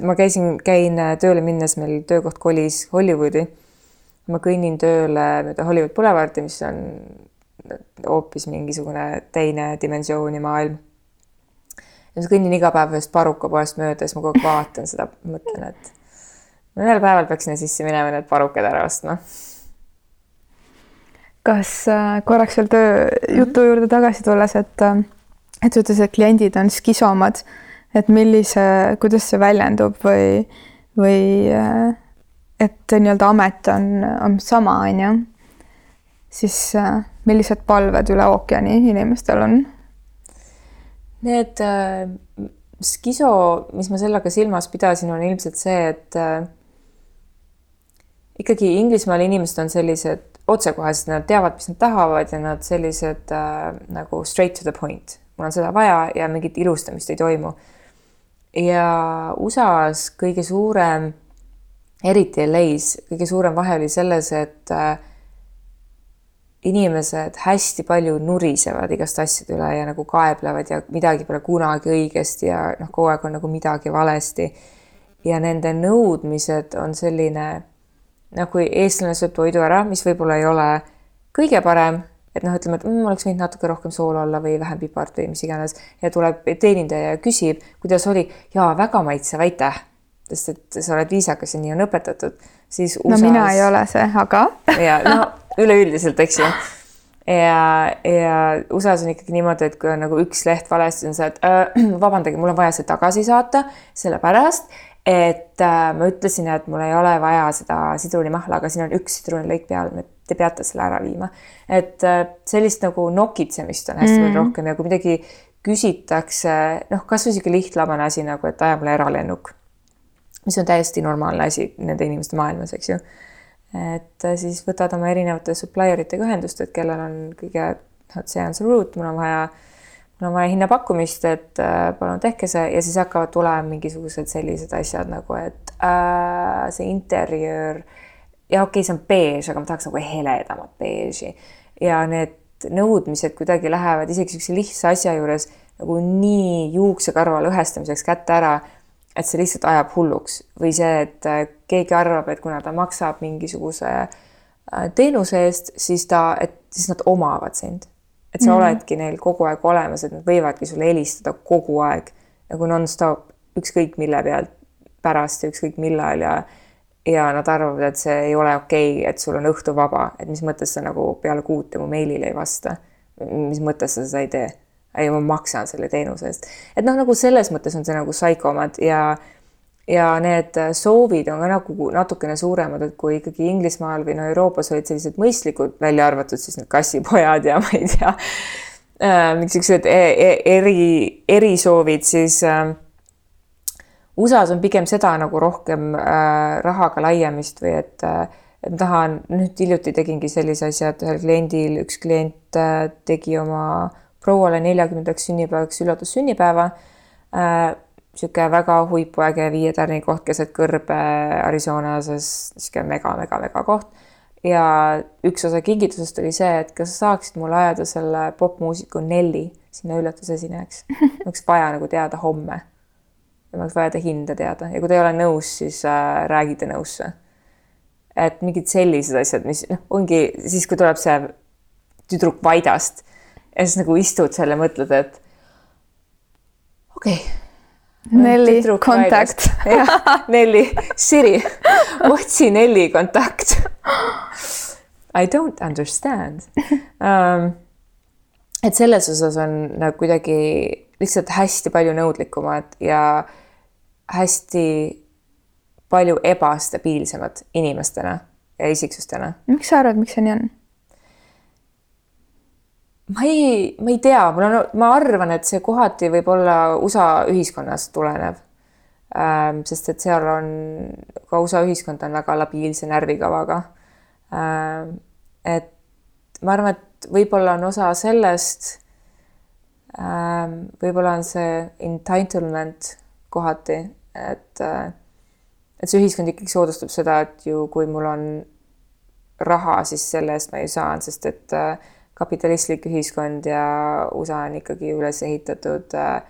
B: ma käisin, käin tööle minnes, meil töökoht kolis Hollywoodi. Ma kõnnin tööle mööda Hollywood Boulevardi, mis on hoopis mingisugune teine dimensiooni maailm. ja ma kõnnin iga päev ühest parukapoest mööda, siis ma kogu aeg vaatan seda, mõtlen, et ühel päeval peaks sinna sisse minema need parukad ära ostma.
A: kas äh, korraks veel töö jutu juurde tagasi tulles, et, äh, et sa ütlesid, et kliendid on skisomad et millise, kuidas see väljendub või, või äh, et nii-öelda amet on, on sama, on ju, siis äh, millised palved üle ookeani inimestel on?
B: Need äh, skiso, mis ma sellega silmas pidasin, on ilmselt see, et äh, ikkagi Inglismaal inimesed on sellised otsekohesed, nad teavad, mis nad tahavad ja nad sellised äh, nagu straight to the point. mul on seda vaja ja mingit ilustamist ei toimu ja USA-s kõige suurem, eriti LA-s, kõige suurem vahe oli selles, et äh, inimesed hästi palju nurisevad igast asjade üle ja nagu kaeblevad ja midagi pole kunagi õigesti ja noh, kogu aeg on nagu midagi valesti. ja nende nõudmised on selline, noh, kui eestlane sööb toidu ära, mis võib-olla ei ole kõige parem et noh, ütleme, et mm, oleks võinud natuke rohkem soola olla või vähem pipart või mis iganes ja tuleb teenindaja ja küsib, kuidas oli ja väga maitsev, aitäh. Sest et sa oled viisakas ja nii on õpetatud, siis
A: USA-s.... no mina ei ole see, aga
B: ja no üleüldiselt, eks ju ja, ja USA-s on ikkagi niimoodi, et kui on nagu üks leht valesti, on see, et äh, vabandage, mul on vaja see tagasi saata, sellepärast et äh, ma ütlesin, et mul ei ole vaja seda sidrunimahla, aga siin on üks sidrunilõik peal, te peate selle ära viima. et äh, sellist nagu nokitsemist on hästi mm. palju rohkem ja kui midagi küsitakse, noh, kasvõi sihuke lihtlabane asi nagu, et aja mulle eralennuk, mis on täiesti normaalne asi nende inimeste maailmas, eks ju. et äh, siis võtad oma erinevate supplier itega ühendust, et kellel on kõige, vot see on see route, mul on vaja mul on vaja hinnapakkumist, et äh, palun tehke see ja siis hakkavad tulema mingisugused sellised asjad nagu, et äh, see interjöör ja okei okay,, see on beež, aga ma tahaks nagu heledamat beeži ja need nõudmised kuidagi lähevad isegi niisuguse lihtsa asja juures nagu nii juuksekarva lõhestamiseks kätte ära, et see lihtsalt ajab hulluks või see, et äh, keegi arvab, et kuna ta maksab mingisuguse äh, teenuse eest, siis ta, et siis nad omavad sind. et sa mm -hmm. oledki neil kogu aeg olemas, et nad võivadki sulle helistada kogu aeg nagu nonstop, ükskõik mille pealt pärast ja ükskõik millal ja ja nad arvavad, et see ei ole okei okay,, et sul on õhtu vaba, et mis mõttes sa nagu peale kuute mu meilile ei vasta. mis mõttes sa seda ei tee? Ei, ma maksan selle teenuse eest. et noh, nagu selles mõttes on see nagu saikomad ja ja need soovid on ka nagu natukene suuremad, et kui ikkagi Inglismaal või no Euroopas olid sellised mõistlikud, välja arvatud siis need kassipojad ja ma ei tea äh,, niisugused e e eri, erisoovid, siis äh, USA-s on pigem seda nagu rohkem äh, rahaga laiamist või et äh, ma tahan, nüüd hiljuti tegingi sellise asja, et ühel kliendil üks klient äh, tegi oma prouale neljakümnendaks sünnipäevaks üllatussünnipäeva äh,. niisugune väga huipuäge viie tärni koht keset kõrbe Arizonas, niisugune mega-mega-mega koht. ja üks osa kingitusest oli see, et kas sa saaksid mulle ajada selle popmuusiku Nelli sinna üllatusesinejaks. oleks vaja nagu teada homme. ja oleks vaja ta hinda teada ja kui ta ei ole nõus, siis äh, räägi ta nõusse. et mingid sellised asjad, mis noh, ongi siis, kui tuleb see tüdruk Vaidast ja siis nagu istud seal ja mõtled, et okei okay..
A: Nelli, kontakt.
B: jah, Nelli, Siri, otsi Nelli kontakt. I don't understand um,. et selles osas on nagu kuidagi lihtsalt hästi palju nõudlikumad ja hästi palju ebastabiilsemad inimestena ja isiksustena.
A: miks sa arvad, miks see nii on?
B: Ma ei, ma ei tea, mul on, ma arvan, et see kohati võib-olla USA ühiskonnast tulenev ähm,. sest et seal on ka USA ühiskond on väga labiilse närvikavaga ähm,. et ma arvan, et võib-olla on osa sellest ähm,. võib-olla on see entitlement kohati, et äh, et see ühiskond ikkagi soodustab seda, et ju kui mul on raha, siis selle eest ma ju saan, sest et äh, kapitalistlik ühiskond ja USA on ikkagi üles ehitatud äh,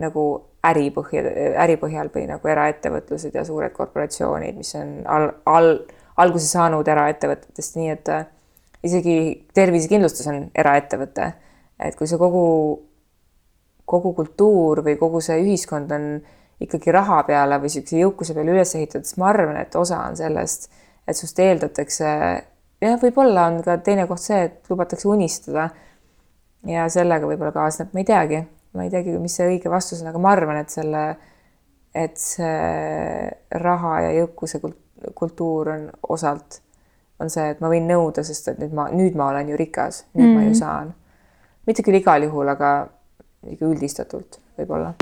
B: nagu äri põhja, äri põhjal või nagu eraettevõtlused ja suured korporatsioonid, mis on all, all, alguse saanud eraettevõtetest, nii et äh, isegi tervisekindlustus on eraettevõte. et kui see kogu, kogu kultuur või kogu see ühiskond on ikkagi raha peale või niisuguse jõukuse peale üles ehitatud, siis ma arvan, et osa on sellest, et sust eeldatakse jah, võib-olla on ka teine koht see, et lubatakse unistada. ja sellega võib-olla kaasneb, ma ei teagi, ma ei teagi, mis see õige vastus on, aga ma arvan, et selle, et see raha ja jõukuse kultuur on osalt, on see, et ma võin nõuda, sest et nüüd ma, nüüd ma olen ju rikas, nüüd mm. ma ju saan. mitte küll igal juhul, aga ikka üldistatult võib-olla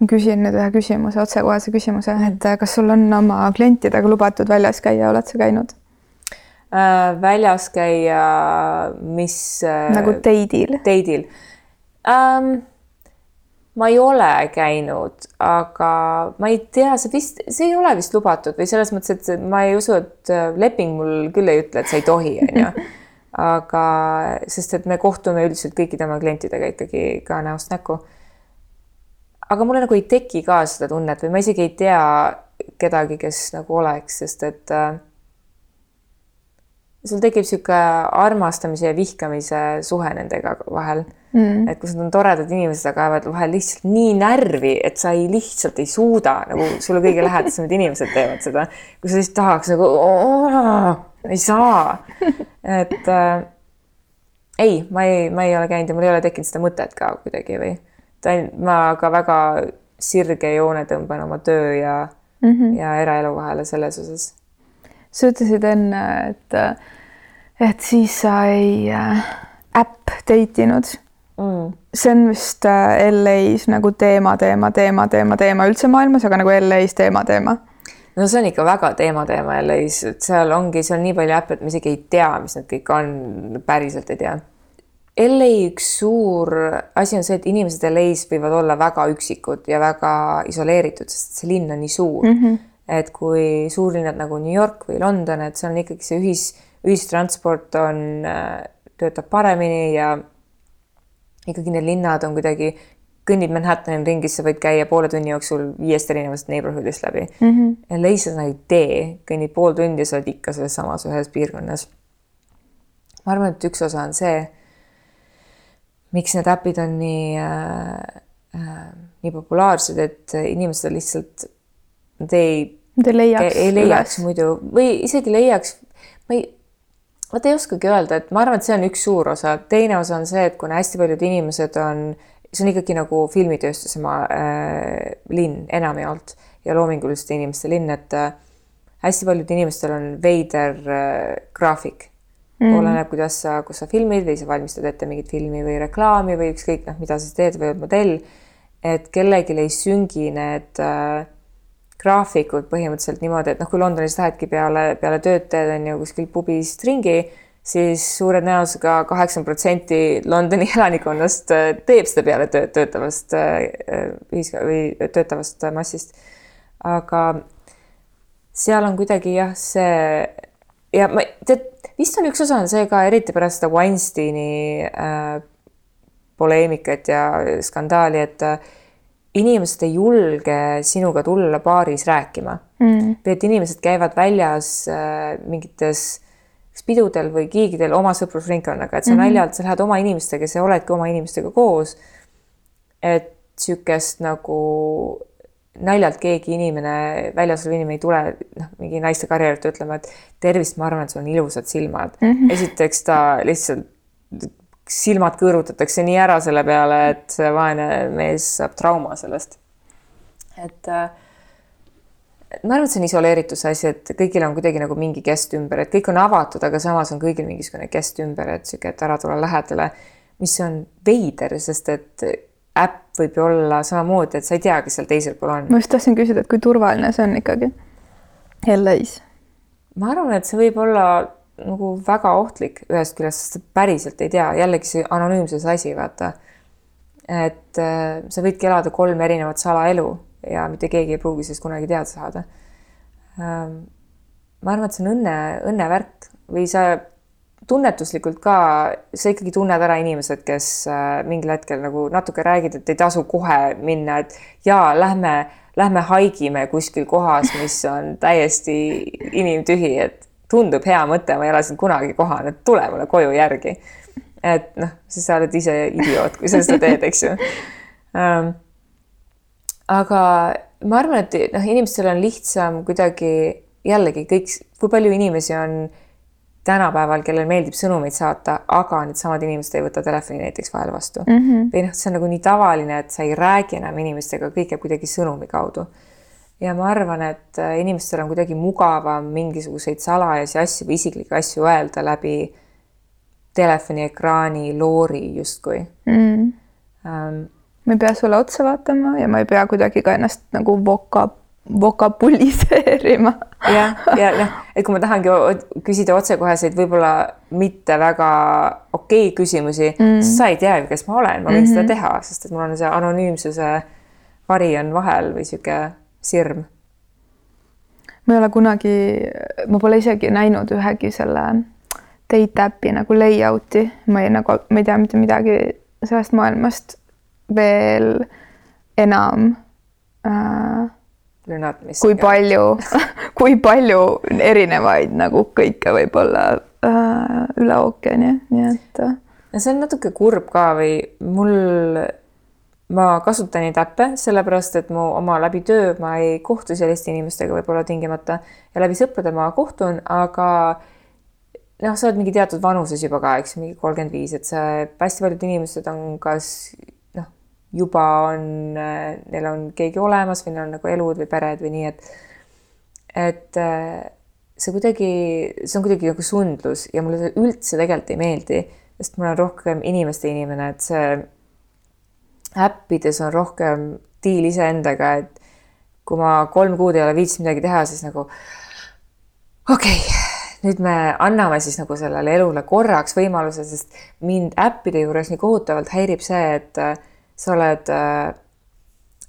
A: ma küsin nüüd ühe küsimuse, otsekohese küsimuse mm., et äh, kas sul on oma klientidega lubatud väljas käia, oled sa käinud
B: äh,? väljas käia, mis äh,?
A: nagu date'il?
B: Date'il ähm,. ma ei ole käinud, aga ma ei tea, see vist, see ei ole vist lubatud või selles mõttes, et ma ei usu, et äh, leping mul küll ei ütle, et sa ei tohi, onju aga sest et me kohtume üldiselt kõikide oma klientidega ikkagi ka näost näkku aga mulle nagu ei teki ka seda tunnet või ma isegi ei tea kedagi, kes nagu oleks, sest et äh, sul tekib niisugune armastamise ja vihkamise suhe nendega vahel. Mm.. et kus nad on toredad inimesed, aga ajavad vahel lihtsalt nii närvi, et sa ei lihtsalt ei suuda nagu sulle kõige lähedasemad inimesed teevad seda, kui sa lihtsalt tahaks nagu ei saa, et äh, ei, ma ei, ma ei ole käinud ja mul ei ole tekkinud seda mõtet ka kuidagi või ma ka väga sirge joone tõmban oma töö ja mm, -hmm. ja eraelu vahele selles osas.
A: sa ütlesid enne, et, et siis sa ei äh, äpp date inud mm.. see on vist äh, LA-s nagu teema, teema, teema, teema, teema üldse maailmas, aga nagu LA-s teema, teema.
B: No see on ikka väga teema teema LA-s, et seal ongi, seal on nii palju äppe, et ma isegi ei tea, mis need kõik on, päriselt ei tea LA üks suur asi on see, et inimesed LA-s võivad olla väga üksikud ja väga isoleeritud, sest see linn on nii suur mm. -hmm. et kui suurlinnad nagu New York või London, et seal on ikkagi see ühis, ühistransport on, töötab paremini ja ikkagi need linnad on kuidagi, kõnnid Manhattani ringi, sa võid käia poole tunni jooksul viiest erinevast neighborhood'ist läbi mm. -hmm. LA-s sa seda ei tee, kõnnid pool tundi ja sa oled ikka selles samas ühes piirkonnas. ma arvan, et üks osa on see miks need äpid on nii äh,, äh, nii populaarsed, et inimesed lihtsalt, nad ei,
A: nad ei leiaks,
B: ei leiaks üles. muidu või isegi leiaks, ma ei, vot ei oskagi öelda, et ma arvan, et see on üks suur osa, teine osa on see, et kuna hästi paljud inimesed on, see on ikkagi nagu filmitööstuse maa äh, linn enamjaolt ja loominguliste inimeste linn, et äh, hästi paljudel inimestel on veider äh, graafik mm.. oleneb, kuidas sa, kus sa filmid või sa valmistad ette mingit filmi või reklaami või ükskõik noh, mida sa teed või oled modell. et kellelgi ei süngi need äh, graafikud põhimõtteliselt niimoodi, et noh, kui Londonis lähedki peale, peale tööd teed on ju kuskil pubis ringi, siis suure tõenäosusega kaheksakümmend protsenti Londoni elanikkonnast äh, teeb seda peale tööd töötavast äh, ühiska- või töötavast massist. aga seal on kuidagi jah, see ja ma tead vist on üks osa on see ka eriti pärast seda Weinsteini äh, poleemikat ja skandaali, et äh, inimesed ei julge sinuga tulla baaris rääkima mm.. või et inimesed käivad väljas äh, mingites pidudel või kiigidel oma sõprusringkonnaga, et sa mm -hmm. naljalt, sa lähed oma inimestega, sa oledki oma inimestega koos. et niisugust nagu naljalt keegi inimene, väljas olev inimene ei tule noh, mingi naiste karjäärit ütlema, et tervist, ma arvan, et sul on ilusad silmad mm. -hmm. esiteks ta lihtsalt, silmad kõõrutatakse nii ära selle peale, et see vaene mees saab trauma sellest. et äh, ma arvan, et see on isoleerituse asi, et kõigil on kuidagi nagu mingi kest ümber, et kõik on avatud, aga samas on kõigil mingisugune kest ümber, et sihuke, et ära tule lähedale, mis on veider, sest et äpp võib ju olla samamoodi, et sa ei tea, kes seal teisel pool on.
A: ma just tahtsin küsida, et kui turvaline see on ikkagi LA-s?
B: ma arvan, et see võib olla nagu väga ohtlik ühest küljest, sest päriselt ei tea, jällegi see anonüümsuse asi, vaata. et äh, sa võidki elada kolm erinevat salaelu ja mitte keegi ei pruugi sellest kunagi teada saada ähm,. ma arvan, et see on õnne, õnnevärk või sa tunnetuslikult ka, sa ikkagi tunned ära inimesed, kes äh, mingil hetkel nagu natuke räägid, et ei tasu kohe minna, et jaa, lähme, lähme haigime kuskil kohas, mis on täiesti inimtühi, et tundub hea mõte, ma ei ole sind kunagi kohanud, tule mulle koju järgi. et noh, siis sa oled ise idioot, kui sa seda teed, eks ju um,. aga ma arvan, et noh, inimestel on lihtsam kuidagi jällegi kõik, kui palju inimesi on tänapäeval, kellel meeldib sõnumeid saata, aga needsamad inimesed ei võta telefoni näiteks vahel vastu mm. -hmm. või noh, see on nagu nii tavaline, et sa ei räägi enam inimestega, kõik käib kuidagi sõnumi kaudu. ja ma arvan, et äh, inimestel on kuidagi mugavam mingisuguseid salajasi asju või isiklikke asju öelda läbi telefoniekraani loori justkui mm..
A: Um, ma ei pea sulle otsa vaatama ja ma ei pea kuidagi ka ennast nagu voka vokabuliseerima.
B: jah, ja noh, et kui ma tahangi küsida otsekoheseid, võib-olla mitte väga okei okay küsimusi mm., siis sa ei tea ju, kes ma olen, ma võin mm -hmm. seda mhm. teha, sest et mul on see anonüümsuse vari on vahel või sihuke sirm.
A: ma ei ole kunagi, ma pole isegi näinud ühegi selle date äpi nagu layout'i, ma ei nagu, ma ei tea mitte midagi sellest maailmast veel enam äh,
B: lünad, mis.
A: kui palju kui palju erinevaid nagu kõike võib olla äh, üle ookeani, nii et.
B: Ja see on natuke kurb ka või mul, ma kasutan neid äppe sellepärast, et mu oma läbi töö ma ei kohtu selliste inimestega võib-olla tingimata ja läbi sõprade ma kohtun, aga noh, sa oled mingi teatud vanuses juba ka, eks mingi kolmkümmend viis, et see hästi paljud inimesed on kas juba on, neil on keegi olemas või neil on nagu elud või pered või nii, et et äh, see kuidagi, see on kuidagi nagu sundlus ja mulle see üldse tegelikult ei meeldi, sest ma olen rohkem inimeste inimene, et see äppides on rohkem diil iseendaga, et kui ma kolm kuud ei ole viitsinud midagi teha, siis nagu okei okay,, nüüd me anname siis nagu sellele elule korraks võimaluse, sest mind äppide juures nii kohutavalt häirib see, et sa oled äh,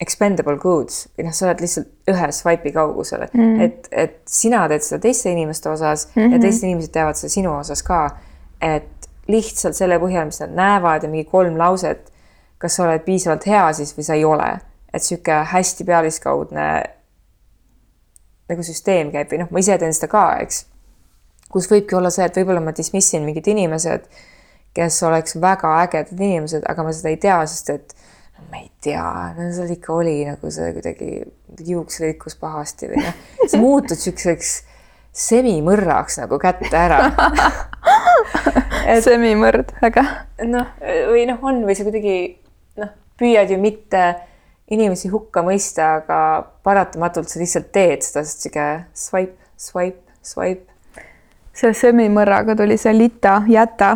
B: expendable goods või noh, sa oled lihtsalt ühe swipe'i kaugusel mm, -hmm. et, et sina teed seda teiste inimeste osas mm -hmm. ja teised inimesed teevad seda sinu osas ka. et lihtsalt selle põhjal, mis nad näevad ja mingi kolm lauset, kas sa oled piisavalt hea siis või sa ei ole, et sihuke hästi pealiskaudne nagu süsteem käib või noh, ma ise teen seda ka, eks kus võibki olla see, et võib-olla ma dismissin mingid inimesed, kes oleks väga ägedad inimesed, aga ma seda ei tea, sest et no, ma ei tea, no seal ikka oli nagu see kuidagi juuks lõikus pahasti või noh, sa muutud siukseks semimõrraks nagu kätte ära
A: et, semimõrd, äge.
B: noh, või noh, on või sa kuidagi noh, püüad ju mitte inimesi hukka mõista, aga paratamatult sa lihtsalt teed seda, sest sihuke swipe, swipe, swipe
A: selle semimõrraga tuli see Lita jäta.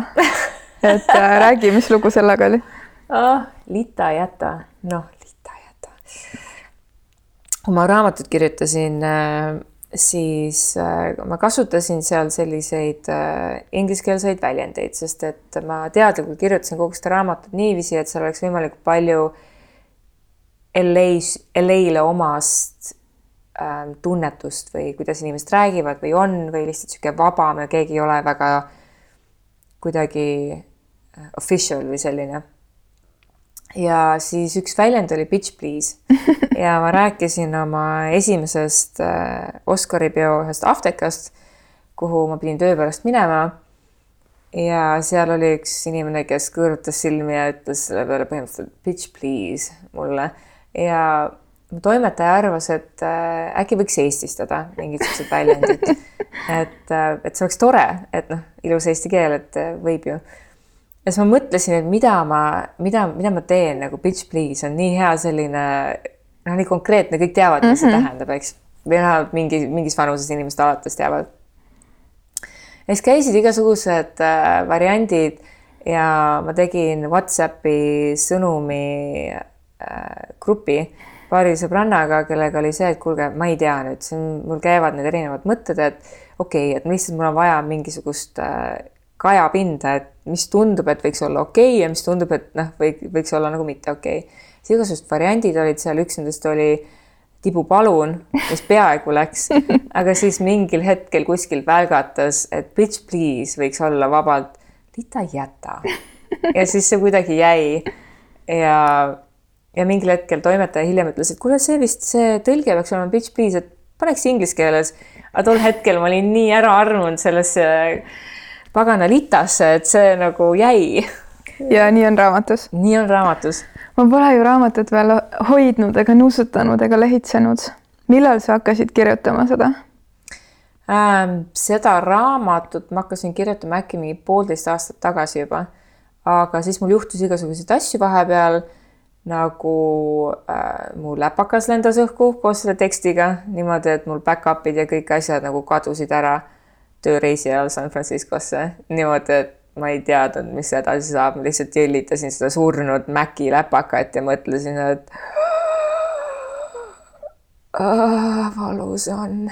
A: Et äh, räägi, mis lugu sellega oli
B: oh,? Lita jäta, noh, Lita jäta. kui ma raamatut kirjutasin äh,, siis äh, ma kasutasin seal selliseid äh, ingliskeelseid väljendeid, sest et ma teadlikult kirjutasin kogu seda raamatut niiviisi, et seal oleks võimalikult palju LA-s, LA-le omast Ähm, tunnetust või kuidas inimesed räägivad või on või lihtsalt niisugune vabam ja keegi ei ole väga kuidagi äh, official või selline. ja siis üks väljend oli bitch please ja ma rääkisin oma esimesest äh, Oscari peo ühest aftekast, kuhu ma pidin töö pärast minema. ja seal oli üks inimene, kes kõõrutas silmi ja ütles selle peale põhimõtteliselt bitch please mulle ja toimetaja arvas, et äh, äkki võiks eestistada mingid siuksed väljendid. et, äh, et see oleks tore, et noh, ilus eesti keel, et võib ju. Ja siis ma mõtlesin, et mida ma, mida, mida ma teen nagu bitch please on nii hea selline noh, nii konkreetne, kõik teavad, mis mm -hmm. see mhm. tähendab, eks. või vähemalt mingi, mingis vanuses inimesed alates teavad. ja siis käisid igasugused äh, variandid ja ma tegin Whatsappi sõnumi äh, grupi paari sõbrannaga, kellega oli see, et kuulge, ma ei tea nüüd, siin mul käivad need erinevad mõtted, et okei okay,, et lihtsalt mul on vaja mingisugust äh, kajapinda, et mis tundub, et võiks olla okei okay ja mis tundub, et noh, või võiks olla nagu mitte okei okay.. siis igasugused variandid olid seal, üks nendest oli Tibu palun, mis peaaegu läks, aga siis mingil hetkel kuskil välgatas, et bitch please võiks olla vabalt, Rita jäta. ja siis see kuidagi jäi ja ja mingil hetkel toimetaja hiljem ütles, et kuule, see vist see tõlge peaks olema bitch please, et paneks inglise keeles. aga tol hetkel ma olin nii ära armunud sellesse pagana litasse, et see nagu jäi.
A: ja nii on raamatus?
B: nii on raamatus.
A: ma pole ju raamatut veel hoidnud ega nuusutanud ega lehitsenud. millal sa hakkasid kirjutama seda
B: ähm,? seda raamatut ma hakkasin kirjutama äkki mingi poolteist aastat tagasi juba. aga siis mul juhtus igasuguseid asju vahepeal nagu äh, mu läpakas lendas õhku koos selle tekstiga niimoodi, et mul back-up'id ja kõik asjad nagu kadusid ära tööreisi ajal San Franciscosse niimoodi, et ma ei teadnud, mis edasi saab, ma lihtsalt jõllitasin seda surnud Maci läpakat ja mõtlesin, et ah, valus on.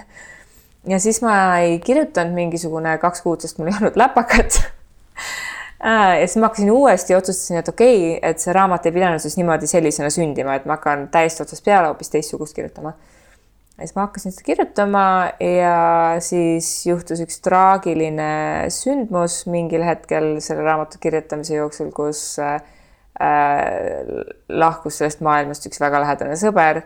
B: ja siis ma ei kirjutanud mingisugune kaks kuud, sest mul ei olnud läpakat ja siis ma hakkasin uuesti, otsustasin, et okei okay,, et see raamat ei pidanud siis niimoodi sellisena sündima, et ma hakkan täiesti otsast peale hoopis teistsugust kirjutama. Ja siis ma hakkasin seda kirjutama ja siis juhtus üks traagiline sündmus mingil hetkel selle raamatu kirjutamise jooksul, kus äh, lahkus sellest maailmast üks väga lähedane sõber,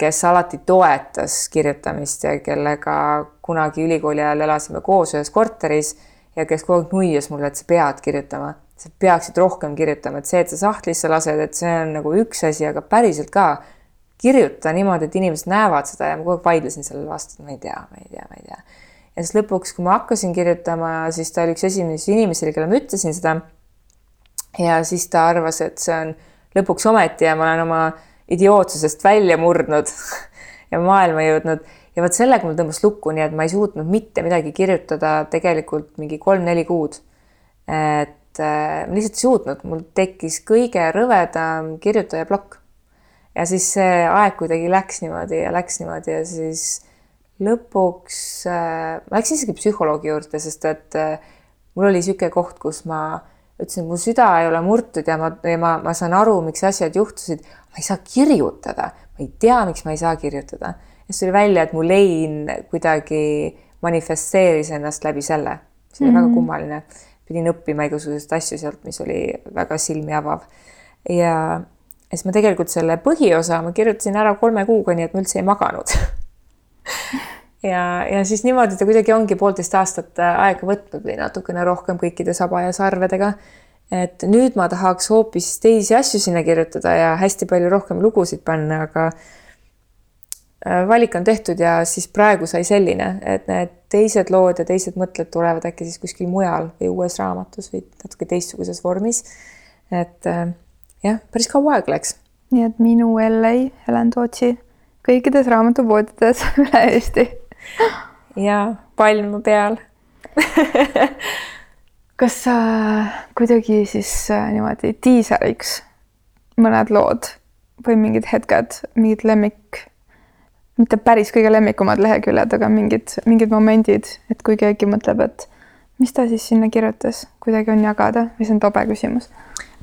B: kes alati toetas kirjutamist ja kellega kunagi ülikooli ajal elasime koos ühes korteris ja kes kogu aeg nuias mulle, et sa pead kirjutama, sa peaksid rohkem kirjutama, et see, et sa sahtlisse lased, et see on nagu üks asi, aga päriselt ka kirjuta niimoodi, et inimesed näevad seda ja ma kogu aeg vaidlesin sellele vastu, et ma ei tea, ma ei tea, ma ei tea. ja siis lõpuks, kui ma hakkasin kirjutama, siis ta oli üks esimesi inimesi, kellele ma ütlesin seda. ja siis ta arvas, et see on lõpuks ometi ja ma olen oma idiootsusest välja murdnud ja maailma jõudnud ja vot sellega mul tõmbas lukku, nii et ma ei suutnud mitte midagi kirjutada tegelikult mingi kolm-neli kuud. et äh, ma lihtsalt ei suutnud, mul tekkis kõige rõvedam kirjutaja plokk. Ja siis see aeg kuidagi läks niimoodi ja läks niimoodi ja siis lõpuks äh, ma läksin isegi psühholoogi juurde, sest et äh, mul oli niisugune koht, kus ma ütlesin, et mu süda ei ole murtud ja ma, ma, ma saan aru, miks asjad juhtusid. ma ei saa kirjutada, ma ei tea, miks ma ei saa kirjutada. ja siis tuli välja, et mu lein kuidagi manifesteeris ennast läbi selle. see oli mm -hmm. väga mhm. kummaline. pidin õppima igasuguseid asju sealt, mis oli väga silmi avav. ja siis ma tegelikult selle põhiosa ma kirjutasin ära kolme kuuga, nii et ma üldse ei maganud ja, ja siis niimoodi ta kuidagi ongi poolteist aastat äh, aega võtnud või natukene rohkem kõikide saba ja sarvedega. et nüüd ma tahaks hoopis teisi asju sinna kirjutada ja hästi palju rohkem lugusid panna, aga äh, valik on tehtud ja siis praegu sai selline, et need teised lood ja teised mõtted tulevad äkki siis kuskil mujal või uues raamatus või natuke teistsuguses vormis. et äh, jah, päris kaua aega läks.
A: nii et minu LA Helen Tootsi kõikides raamatupoodides üle Eesti
B: ja palm peal
A: kas sa kuidagi siis äh, niimoodi diiseriks mõned lood või mingid hetked, mingid lemmik, mitte päris kõige lemmikumad leheküljed, aga mingid, mingid momendid, et kui keegi mõtleb, et mis ta siis sinna kirjutas, kuidagi on jagada või see on tobe küsimus?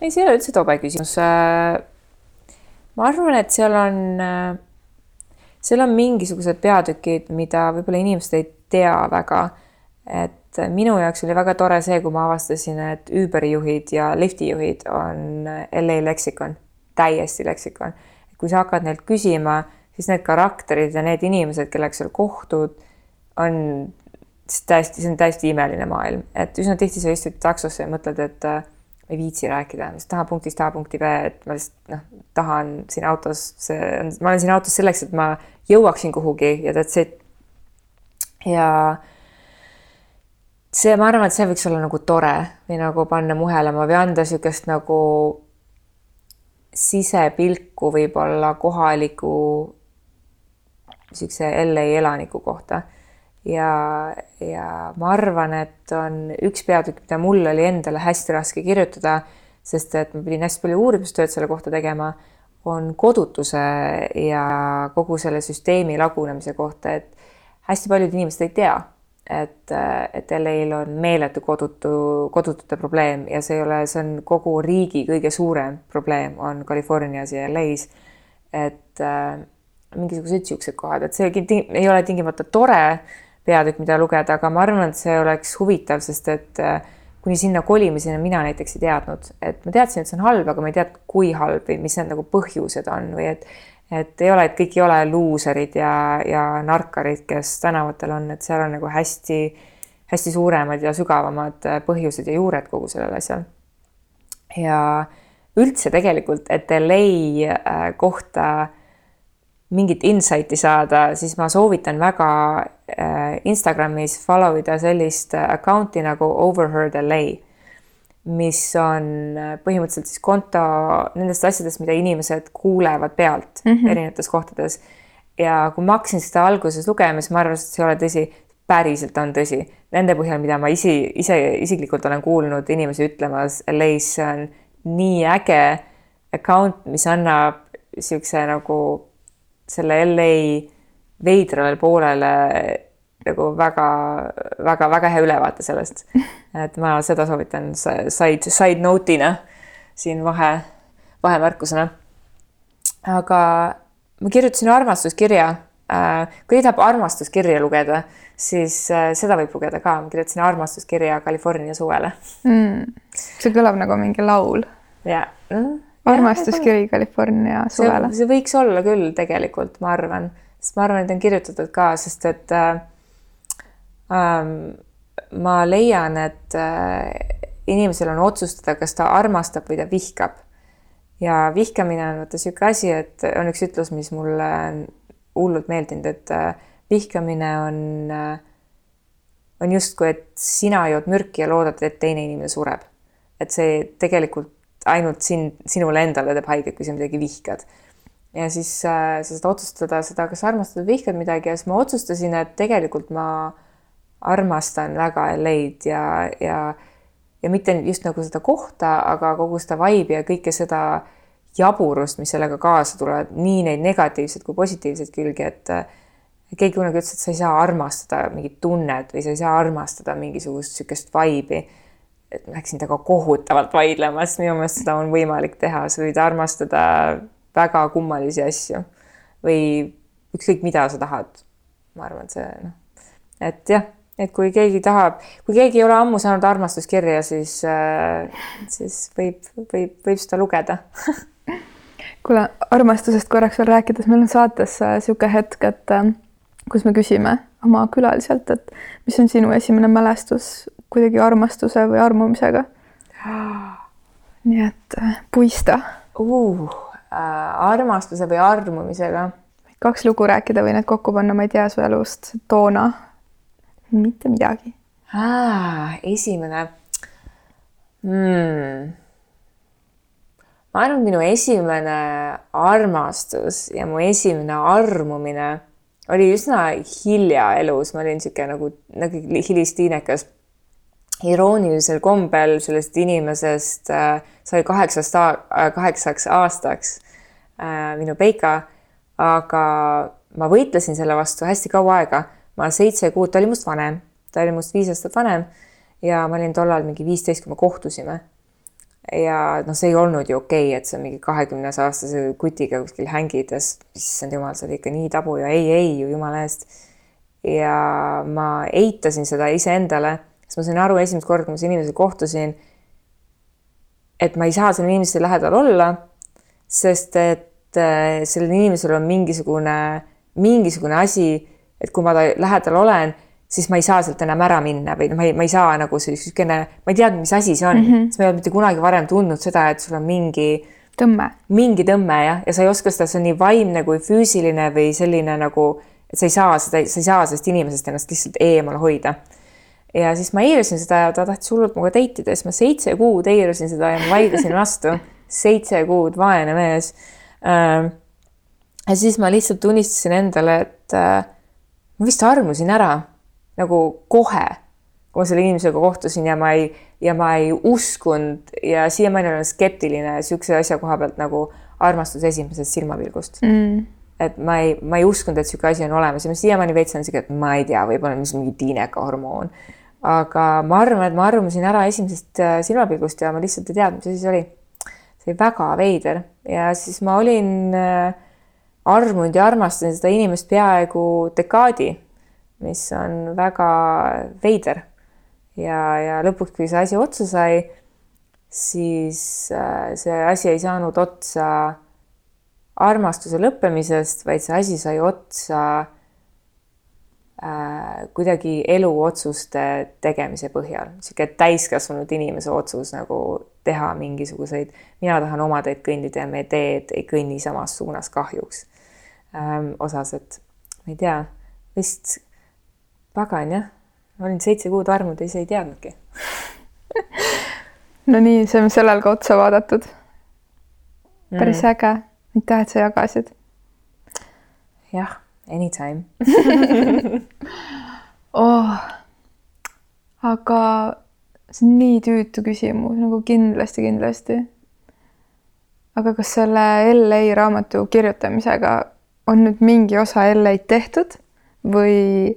B: Ei, see ei ole üldse tobe küsimus. Äh, ma arvan, et seal on äh, seal on mingisugused peatükid, mida võib-olla inimesed ei tea väga. et minu jaoks oli väga tore see, kui ma avastasin, et Uberi juhid ja lifti juhid on LA leksikon, täiesti leksikon. kui sa hakkad neilt küsima, siis need karakterid ja need inimesed, kellega sa kohtud, on täiesti, see on täiesti imeline maailm, et üsna tihti sa istud taksosse ja mõtled, et ei viitsi rääkida, ma tahan punktist A punkti B, et ma lihtsalt noh, tahan siin autos, see on, ma olen siin autos selleks, et ma jõuaksin kuhugi ja that's it. ja see, ma arvan, et see võiks olla nagu tore või nagu panna muhelema või anda niisugust nagu sisepilku võib-olla kohaliku niisuguse LA elaniku kohta ja, ja ma arvan, et on üks peatükk, mida mul oli endale hästi raske kirjutada, sest et ma pidin hästi palju uurimustööd selle kohta tegema, on kodutuse ja kogu selle süsteemi lagunemise kohta, et hästi paljud inimesed ei tea, et, et LA-l on meeletu kodutu, kodutute probleem ja see ei ole, see on kogu riigi kõige suurem probleem on Californias ja LA-s. et äh, mingisugused niisugused kohad, et see ei ole tingimata tore peatükk, mida lugeda, aga ma arvan, et see oleks huvitav, sest et äh, kuni sinna kolimiseni mina näiteks ei teadnud, et ma teadsin, et see on halb, aga ma ei teadnud, kui halb või mis need nagu põhjused on või et et ei ole, et kõik ei ole luuserid ja, ja narkarid, kes tänavatel on, et seal on nagu hästi-hästi suuremad ja sügavamad äh, põhjused ja juured kogu sellel asjal. ja üldse tegelikult, et LA äh, kohta mingit insight'i saada, siis ma soovitan väga äh, Instagramis follow ida sellist äh, account'i nagu Overheard LA, mis on äh, põhimõtteliselt siis konto nendest asjadest, mida inimesed kuulevad pealt mm -hmm. erinevates kohtades. ja kui ma hakkasin seda alguses lugema, siis ma arvasin, et see ei ole tõsi. päriselt on tõsi, nende põhjal, mida ma isi, ise isiklikult olen kuulnud inimesi ütlemas LA-s, see on nii äge account, mis annab niisuguse nagu selle LA veidrale poolele nagu väga-väga-väga hea ülevaate sellest. et ma seda soovitan side, side note'ina siin vahe, vahemärkusena. aga ma kirjutasin armastuskirja. Äh, kui tahab armastuskirja lugeda, siis äh, seda võib lugeda ka. ma kirjutasin armastuskirja California suvele
A: mm,. see kõlab nagu mingi laul.
B: jaa mm
A: armastuskiri California suvele.
B: see võiks olla küll tegelikult, ma arvan, sest ma arvan, et on kirjutatud ka, sest et äh, äh, ma leian, et äh, inimesel on otsustada, kas ta armastab või ta vihkab. ja vihkamine on vaata niisugune asi, et on üks ütlus, mis mulle on hullult meeldinud, et äh, vihkamine on äh, on justkui, et sina jood mürki ja loodad, et teine inimene sureb. et see tegelikult ainult sind, sinule endale teeb haiget, kui sa midagi vihkad. ja siis äh, sa saad otsustada seda, kas armastad või vihkad midagi ja siis ma otsustasin, et tegelikult ma armastan väga LA-d ja, ja, ja mitte just nagu seda kohta, aga kogu seda vibe'i ja kõike seda jaburust, mis sellega kaasa tulevad, nii neid negatiivseid kui positiivseid külgi, et keegi kunagi ütles, et sa ei saa armastada mingit tunnet või sa ei saa armastada mingisugust niisugust vaibi. Et ma läksin temaga kohutavalt vaidlema, sest minu meelest seda on võimalik teha, sa võid armastada väga kummalisi asju või ükskõik, mida sa tahad. ma arvan, et see noh, et jah, et kui keegi tahab, kui keegi ei ole ammu saanud armastuskirja, siis äh,, siis võib, võib, võib seda lugeda
A: kuule, armastusest korraks veel rääkides, meil on saates niisugune äh, hetk, et äh, kus me küsime oma külaliselt, et mis on sinu esimene mälestus kuidagi armastuse või armumisega. nii et äh, puista
B: uh,. Äh, armastuse või armumisega?
A: kaks lugu rääkida või need kokku panna, ma ei tea su elust toona. mitte midagi
B: ah,. esimene hmm ma arvan, minu esimene armastus ja mu esimene armumine oli üsna hilja elus, ma olin niisugune nagu, nagu hilistiinekas. Iroonilisel kombel sellest inimesest äh, sai kaheksast, äh, kaheksaks aastaks äh, minu Peika, aga ma võitlesin selle vastu hästi kaua aega. ma seitse kuud, ta oli must vanem, ta oli must viis aastat vanem ja ma olin tollal mingi viisteist, kui me kohtusime ja noh, see ei olnud ju okei okay,, et sa mingi kahekümnes aastase kutiga kuskil hängid ja issand jumal, sa olid ikka nii tabu ja ei, ei ju jumala eest. ja ma eitasin seda iseendale, sest ma sain aru esimest korda, kui ma selle inimesega kohtusin, et ma ei saa selle inimese lähedal olla, sest et äh, sellel inimesel on mingisugune, mingisugune asi, et kui ma ta lähedal olen siis ma ei saa sealt enam ära minna või noh, ma ei, ma ei saa nagu niisugune, ma ei teadnud, mis asi see on mm, -hmm. sest ma ei olnud mitte kunagi varem tundnud seda, et sul on mingi
A: tõmme,
B: mingi tõmme jah, ja sa ei oska seda, see on nii vaimne kui füüsiline või selline nagu, et sa ei saa seda, sa ei saa sellest inimesest ennast lihtsalt eemal hoida. Ja siis ma eirasin seda ja ta tahtis hullult minuga date ida, siis ma seitse kuud eirasin seda ja ma vaidlesin vastu. seitse kuud, vaene mees. Äh, ja siis ma lihtsalt tunnistasin endale, et äh, ma vist armusin ära nagu kohe, kui ma selle inimesega kohtusin ja ma ei, ja ma ei uskunud ja siiamaani olen skeptiline niisuguse asja koha pealt nagu armastus esimesest silmapilgust mm. et ma ei, ma ei uskunud, et niisugune asi on olemas ja ma siiamaani veits olen sihuke, et ma ei tea, võib-olla mis mingi tiineka hormoon. Aga ma arvan, et ma arvasin ära esimesest äh, silmapilgust ja ma lihtsalt ei teadnud, mis asi see oli. see oli väga veider ja siis ma olin äh, armunud ja armastasin seda inimest peaaegu dekaadi mis on väga veider. ja, ja lõpuks, kui see asi otsa sai, siis äh, see asi ei saanud otsa armastuse lõppemisest, vaid see asi sai otsa äh, kuidagi eluotsuste tegemise põhjal, niisugune täiskasvanud inimese otsus nagu teha mingisuguseid, mina tahan oma teed kõndida ja meie teed ei kõnni samas suunas kahjuks ähm,. osas, et ma ei tea, vist pagan jah, olin seitse kuud armunud ja ise ei teadnudki
A: no nii, saime sellel ka otsa vaadatud. päris mm. äge, aitäh, et sa jagasid.
B: jah, anytime.
A: Oh, aga see on nii tüütu küsimus nagu kindlasti, kindlasti. aga kas selle LA raamatu kirjutamisega on nüüd mingi osa LA-d tehtud või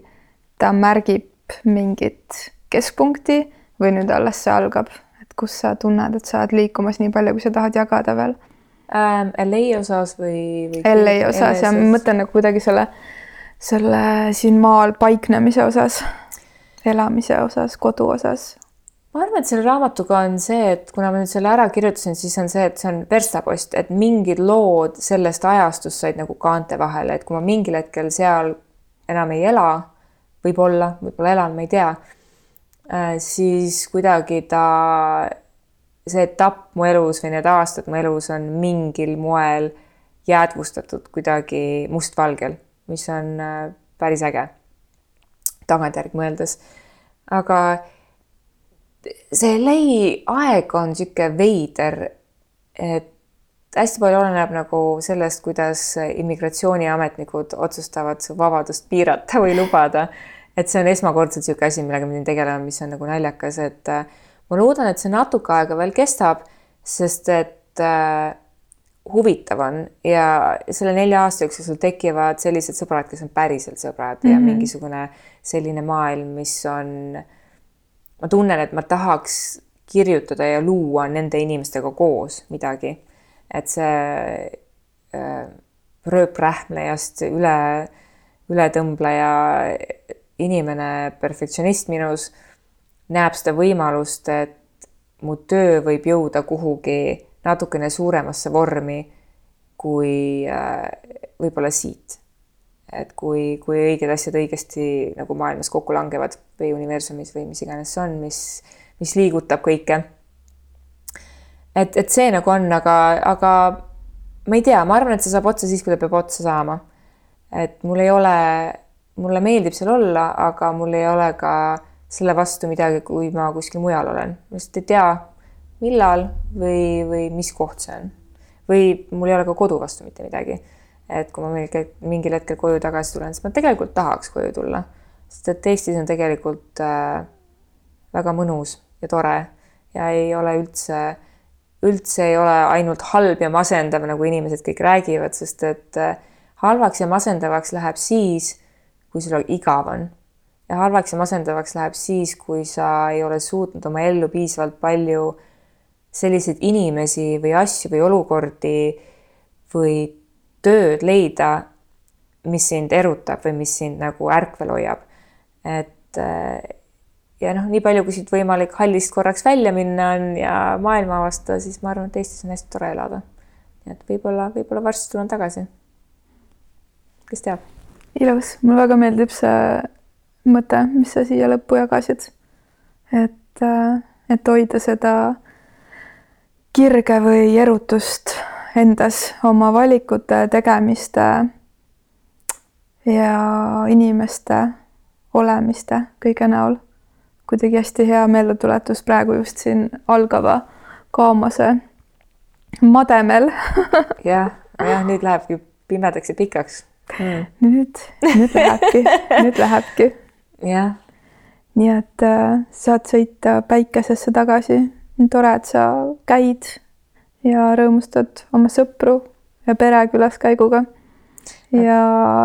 A: ta märgib mingit keskpunkti või nüüd alles see algab, et kus sa tunned, et sa oled liikumas nii palju, kui sa tahad jagada veel
B: ähm,? LA osas või, või?
A: LA osas ja ma mõtlen nagu kuidagi selle, selle siin maal paiknemise osas, elamise osas, kodu osas
B: ma arvan, et selle raamatuga on see, et kuna ma nüüd selle ära kirjutasin, siis on see, et see on verstapost, et mingid lood sellest ajastust said nagu kaante vahele, et kui ma mingil hetkel seal enam ei ela võib-olla, võib-olla elan, ma ei tea, äh, siis kuidagi ta, see etapp mu elus või need aastad mu elus on mingil moel jäädvustatud kuidagi mustvalgel, mis on äh, päris äge tagantjärgi mõeldes. aga see lei aeg on niisugune veider, et hästi palju oleneb nagu sellest, kuidas immigratsiooniametnikud otsustavad su vabadust piirata või lubada. et see on esmakordselt niisugune asi, millega ma pidin tegelema, mis on nagu naljakas, et äh, ma loodan, et see natuke aega veel kestab, sest et äh, huvitav on ja selle nelja aasta jooksul sul tekivad sellised sõbrad, kes on päriselt sõbrad mm -hmm. ja mhm. mingisugune selline maailm, mis on, ma tunnen, et ma tahaks kirjutada ja luua nende inimestega koos midagi. et see äh, rööprähmlejast üle, ületõmbleja inimene, perfektsionist minus näeb seda võimalust, et mu töö võib jõuda kuhugi natukene suuremasse vormi kui äh, võib-olla siit. et kui, kui õiged asjad õigesti nagu maailmas kokku langevad või universumis või mis iganes see on, mis, mis liigutab kõike. et, et see nagu on, aga, aga ma ei tea, ma arvan, et see saab otsa siis, kui ta peab otsa saama. et mul ei ole, mulle meeldib seal olla, aga mul ei ole ka selle vastu midagi, kui ma kuskil mujal olen, ma lihtsalt ei tea millal või, või mis koht see on. või mul ei ole ka kodu vastu mitte midagi. et kui ma mingil, mingil hetkel koju tagasi tulen, siis ma tegelikult tahaks koju tulla, sest et Eestis on tegelikult äh, väga mõnus ja tore ja ei ole üldse, üldse ei ole ainult halb ja masendav, nagu inimesed kõik räägivad, sest et äh, halvaks ja masendavaks läheb siis, kui sul igav on ja halvaks ja masendavaks läheb siis, kui sa ei ole suutnud oma ellu piisavalt palju selliseid inimesi või asju või olukordi või tööd leida, mis sind erutab või mis sind nagu ärkvel hoiab. et äh, ja noh, nii palju, kui siit võimalik hallist korraks välja minna on ja maailma avastada, siis ma arvan, et Eestis on hästi tore elada. et võib-olla, võib-olla varsti tulen tagasi. kes teab?
A: ilus, mulle väga meeldib see mõte, mis sa siia lõppu jagasid. et, äh, et hoida seda kirge või erutust endas oma valikute tegemiste ja inimeste olemiste kõige näol. kuidagi hästi hea meeldetuletus praegu just siin algava kaamase mademel
B: jah, jah, nüüd lähebki pimedaks ja pikaks
A: hmm.. nüüd, nüüd lähebki, nüüd lähebki.
B: Jah.
A: nii et äh, saad sõita päikesesse tagasi tore, et sa käid ja rõõmustad oma sõpru ja pere külaskäiguga. ja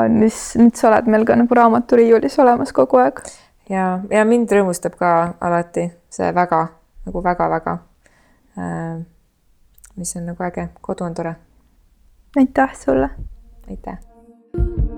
A: mis nüüd sa oled meil ka nagu raamaturiiulis olemas kogu aeg.
B: ja, ja mind rõõmustab ka alati see väga nagu väga-väga äh,. mis on nagu äge, kodu on tore.
A: aitäh sulle.
B: aitäh